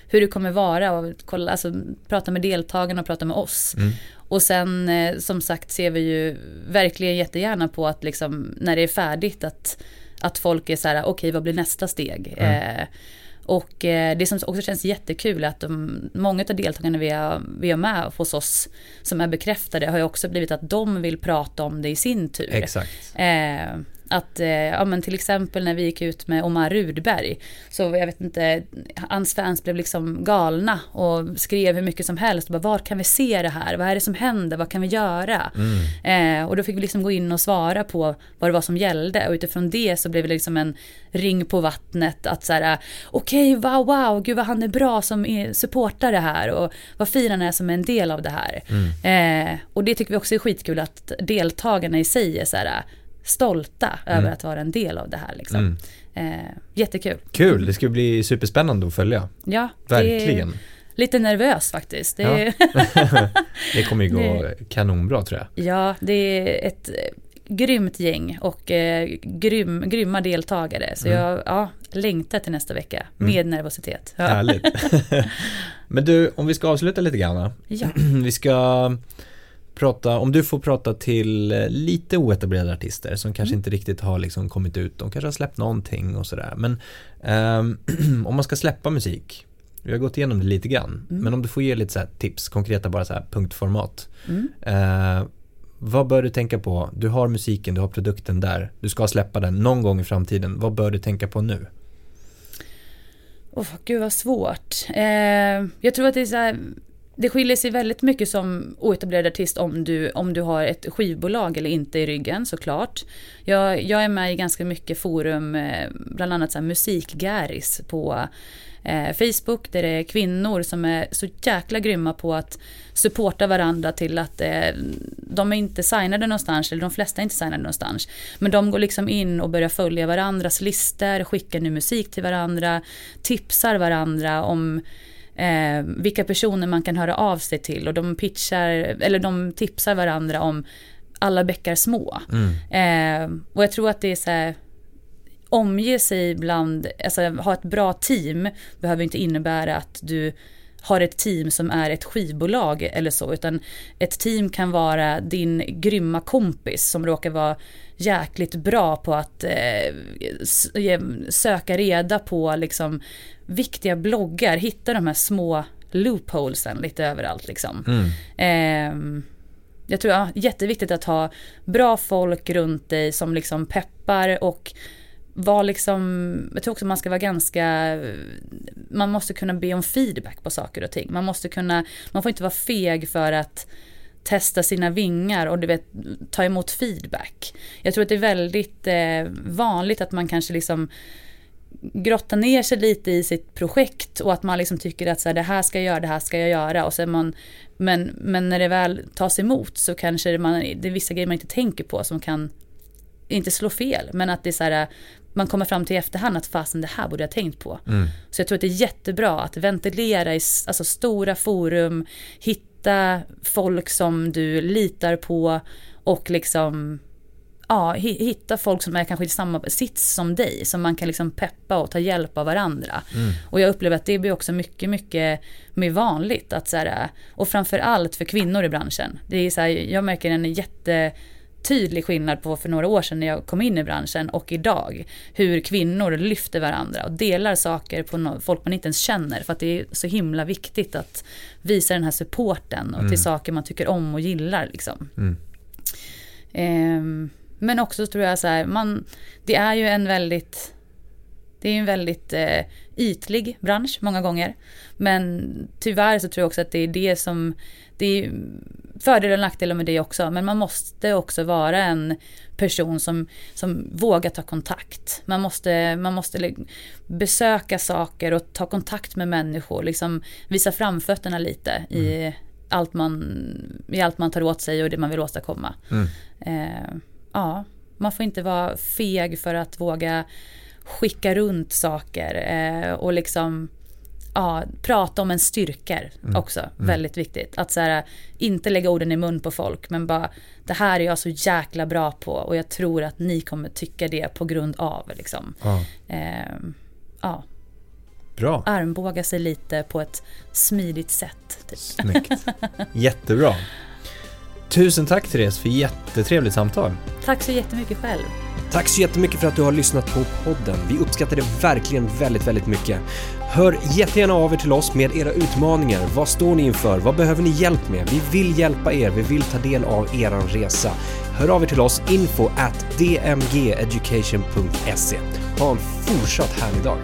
hur det kommer vara och kolla, alltså, prata med deltagarna och prata med oss. Mm. Och sen eh, som sagt ser vi ju verkligen jättegärna på att liksom när det är färdigt att, att folk är så här, okej okay, vad blir nästa steg? Mm. Eh, och eh, det som också känns jättekul är att de, många av deltagarna vi har, vi har med hos oss som är bekräftade har ju också blivit att de vill prata om det i sin tur. Exakt. Eh, att, eh, ja men till exempel när vi gick ut med Omar Rudberg, så jag vet inte, hans fans blev liksom galna och skrev hur mycket som helst. Bara, var kan vi se det här? Vad är det som händer? Vad kan vi göra? Mm. Eh, och då fick vi liksom gå in och svara på vad det var som gällde. Och utifrån det så blev det liksom en ring på vattnet. Att så här, okej, okay, wow, wow, gud vad han är bra som supportar det här. Och vad fin han är som är en del av det här. Mm. Eh, och det tycker vi också är skitkul att deltagarna i sig är så här, stolta mm. över att vara en del av det här. Liksom. Mm. Eh, jättekul. Kul, det ska bli superspännande att följa. Ja, verkligen. Lite nervös faktiskt. Det, ja. det kommer ju gå kanonbra tror jag. Ja, det är ett grymt gäng och eh, grym, grymma deltagare. Så mm. jag ja, längtar till nästa vecka med mm. nervositet. Ja. Härligt. Men du, om vi ska avsluta lite grann. Ja. vi ska prata, om du får prata till eh, lite oetablerade artister som kanske mm. inte riktigt har liksom kommit ut, de kanske har släppt någonting och sådär. Men um, om man ska släppa musik, vi har gått igenom det lite grann, mm. men om du får ge lite så tips, konkreta bara så här punktformat. Mm. Uh, vad bör du tänka på? Du har musiken, du har produkten där, du ska släppa den någon gång i framtiden. Vad bör du tänka på nu? Oh, gud vad svårt. Eh, jag tror att det är så här, det skiljer sig väldigt mycket som oetablerad artist om du, om du har ett skivbolag eller inte i ryggen såklart. Jag, jag är med i ganska mycket forum, eh, bland annat så musikgäris på eh, Facebook där det är kvinnor som är så jäkla grymma på att supporta varandra till att eh, de är inte signade någonstans, eller de flesta är inte signade någonstans. Men de går liksom in och börjar följa varandras listor, skickar ny musik till varandra, tipsar varandra om eh, vilka personer man kan höra av sig till och de pitchar, eller de tipsar varandra om alla bäckar små. Mm. Eh, och jag tror att det är så här, omge sig bland, alltså ha ett bra team behöver inte innebära att du har ett team som är ett skivbolag eller så, utan ett team kan vara din grymma kompis som råkar vara jäkligt bra på att eh, söka reda på liksom viktiga bloggar, hitta de här små loopholesen lite överallt liksom. Mm. Eh, jag tror ja, jätteviktigt att ha bra folk runt dig som liksom peppar och var liksom, jag tror också man ska vara ganska, man måste kunna be om feedback på saker och ting. Man måste kunna, man får inte vara feg för att testa sina vingar och du vet, ta emot feedback. Jag tror att det är väldigt eh, vanligt att man kanske liksom grottar ner sig lite i sitt projekt och att man liksom tycker att så här, det här ska jag göra, det här ska jag göra och sen man men, men när det väl tas emot så kanske man, det är vissa grejer man inte tänker på som kan inte slå fel, men att det är så här, man kommer fram till i efterhand att fasen det här borde jag tänkt på. Mm. Så jag tror att det är jättebra att ventilera i alltså, stora forum, hitta folk som du litar på och liksom ja, hitta folk som är kanske i samma sits som dig, som man kan liksom peppa och ta hjälp av varandra. Mm. Och jag upplever att det blir också mycket, mycket mer vanligt att så här, och framför allt för kvinnor i branschen. Det är så här, jag märker en jätte tydlig skillnad på för några år sedan när jag kom in i branschen och idag. Hur kvinnor lyfter varandra och delar saker på folk man inte ens känner. För att det är så himla viktigt att visa den här supporten och mm. till saker man tycker om och gillar. Liksom. Mm. Um, men också tror jag så här, man, det är ju en väldigt det är en väldigt eh, ytlig bransch många gånger. Men tyvärr så tror jag också att det är det som, det är fördelar och nackdelar med det också. Men man måste också vara en person som, som vågar ta kontakt. Man måste, man måste besöka saker och ta kontakt med människor. Liksom visa framfötterna lite mm. i, allt man, i allt man tar åt sig och det man vill åstadkomma. Mm. Eh, ja, man får inte vara feg för att våga skicka runt saker eh, och liksom ja, prata om en styrkor mm. också. Mm. Väldigt viktigt. Att så här, inte lägga orden i mun på folk men bara det här är jag så jäkla bra på och jag tror att ni kommer tycka det på grund av liksom. Ja. Eh, ja. Bra. Armbåga sig lite på ett smidigt sätt. Typ. Snyggt. Jättebra. Tusen tack Therese för jättetrevligt samtal. Tack så jättemycket själv. Tack så jättemycket för att du har lyssnat på podden. Vi uppskattar det verkligen väldigt, väldigt mycket. Hör jättegärna av er till oss med era utmaningar. Vad står ni inför? Vad behöver ni hjälp med? Vi vill hjälpa er. Vi vill ta del av er resa. Hör av er till oss info at dmgeducation.se. Ha en fortsatt härlig dag.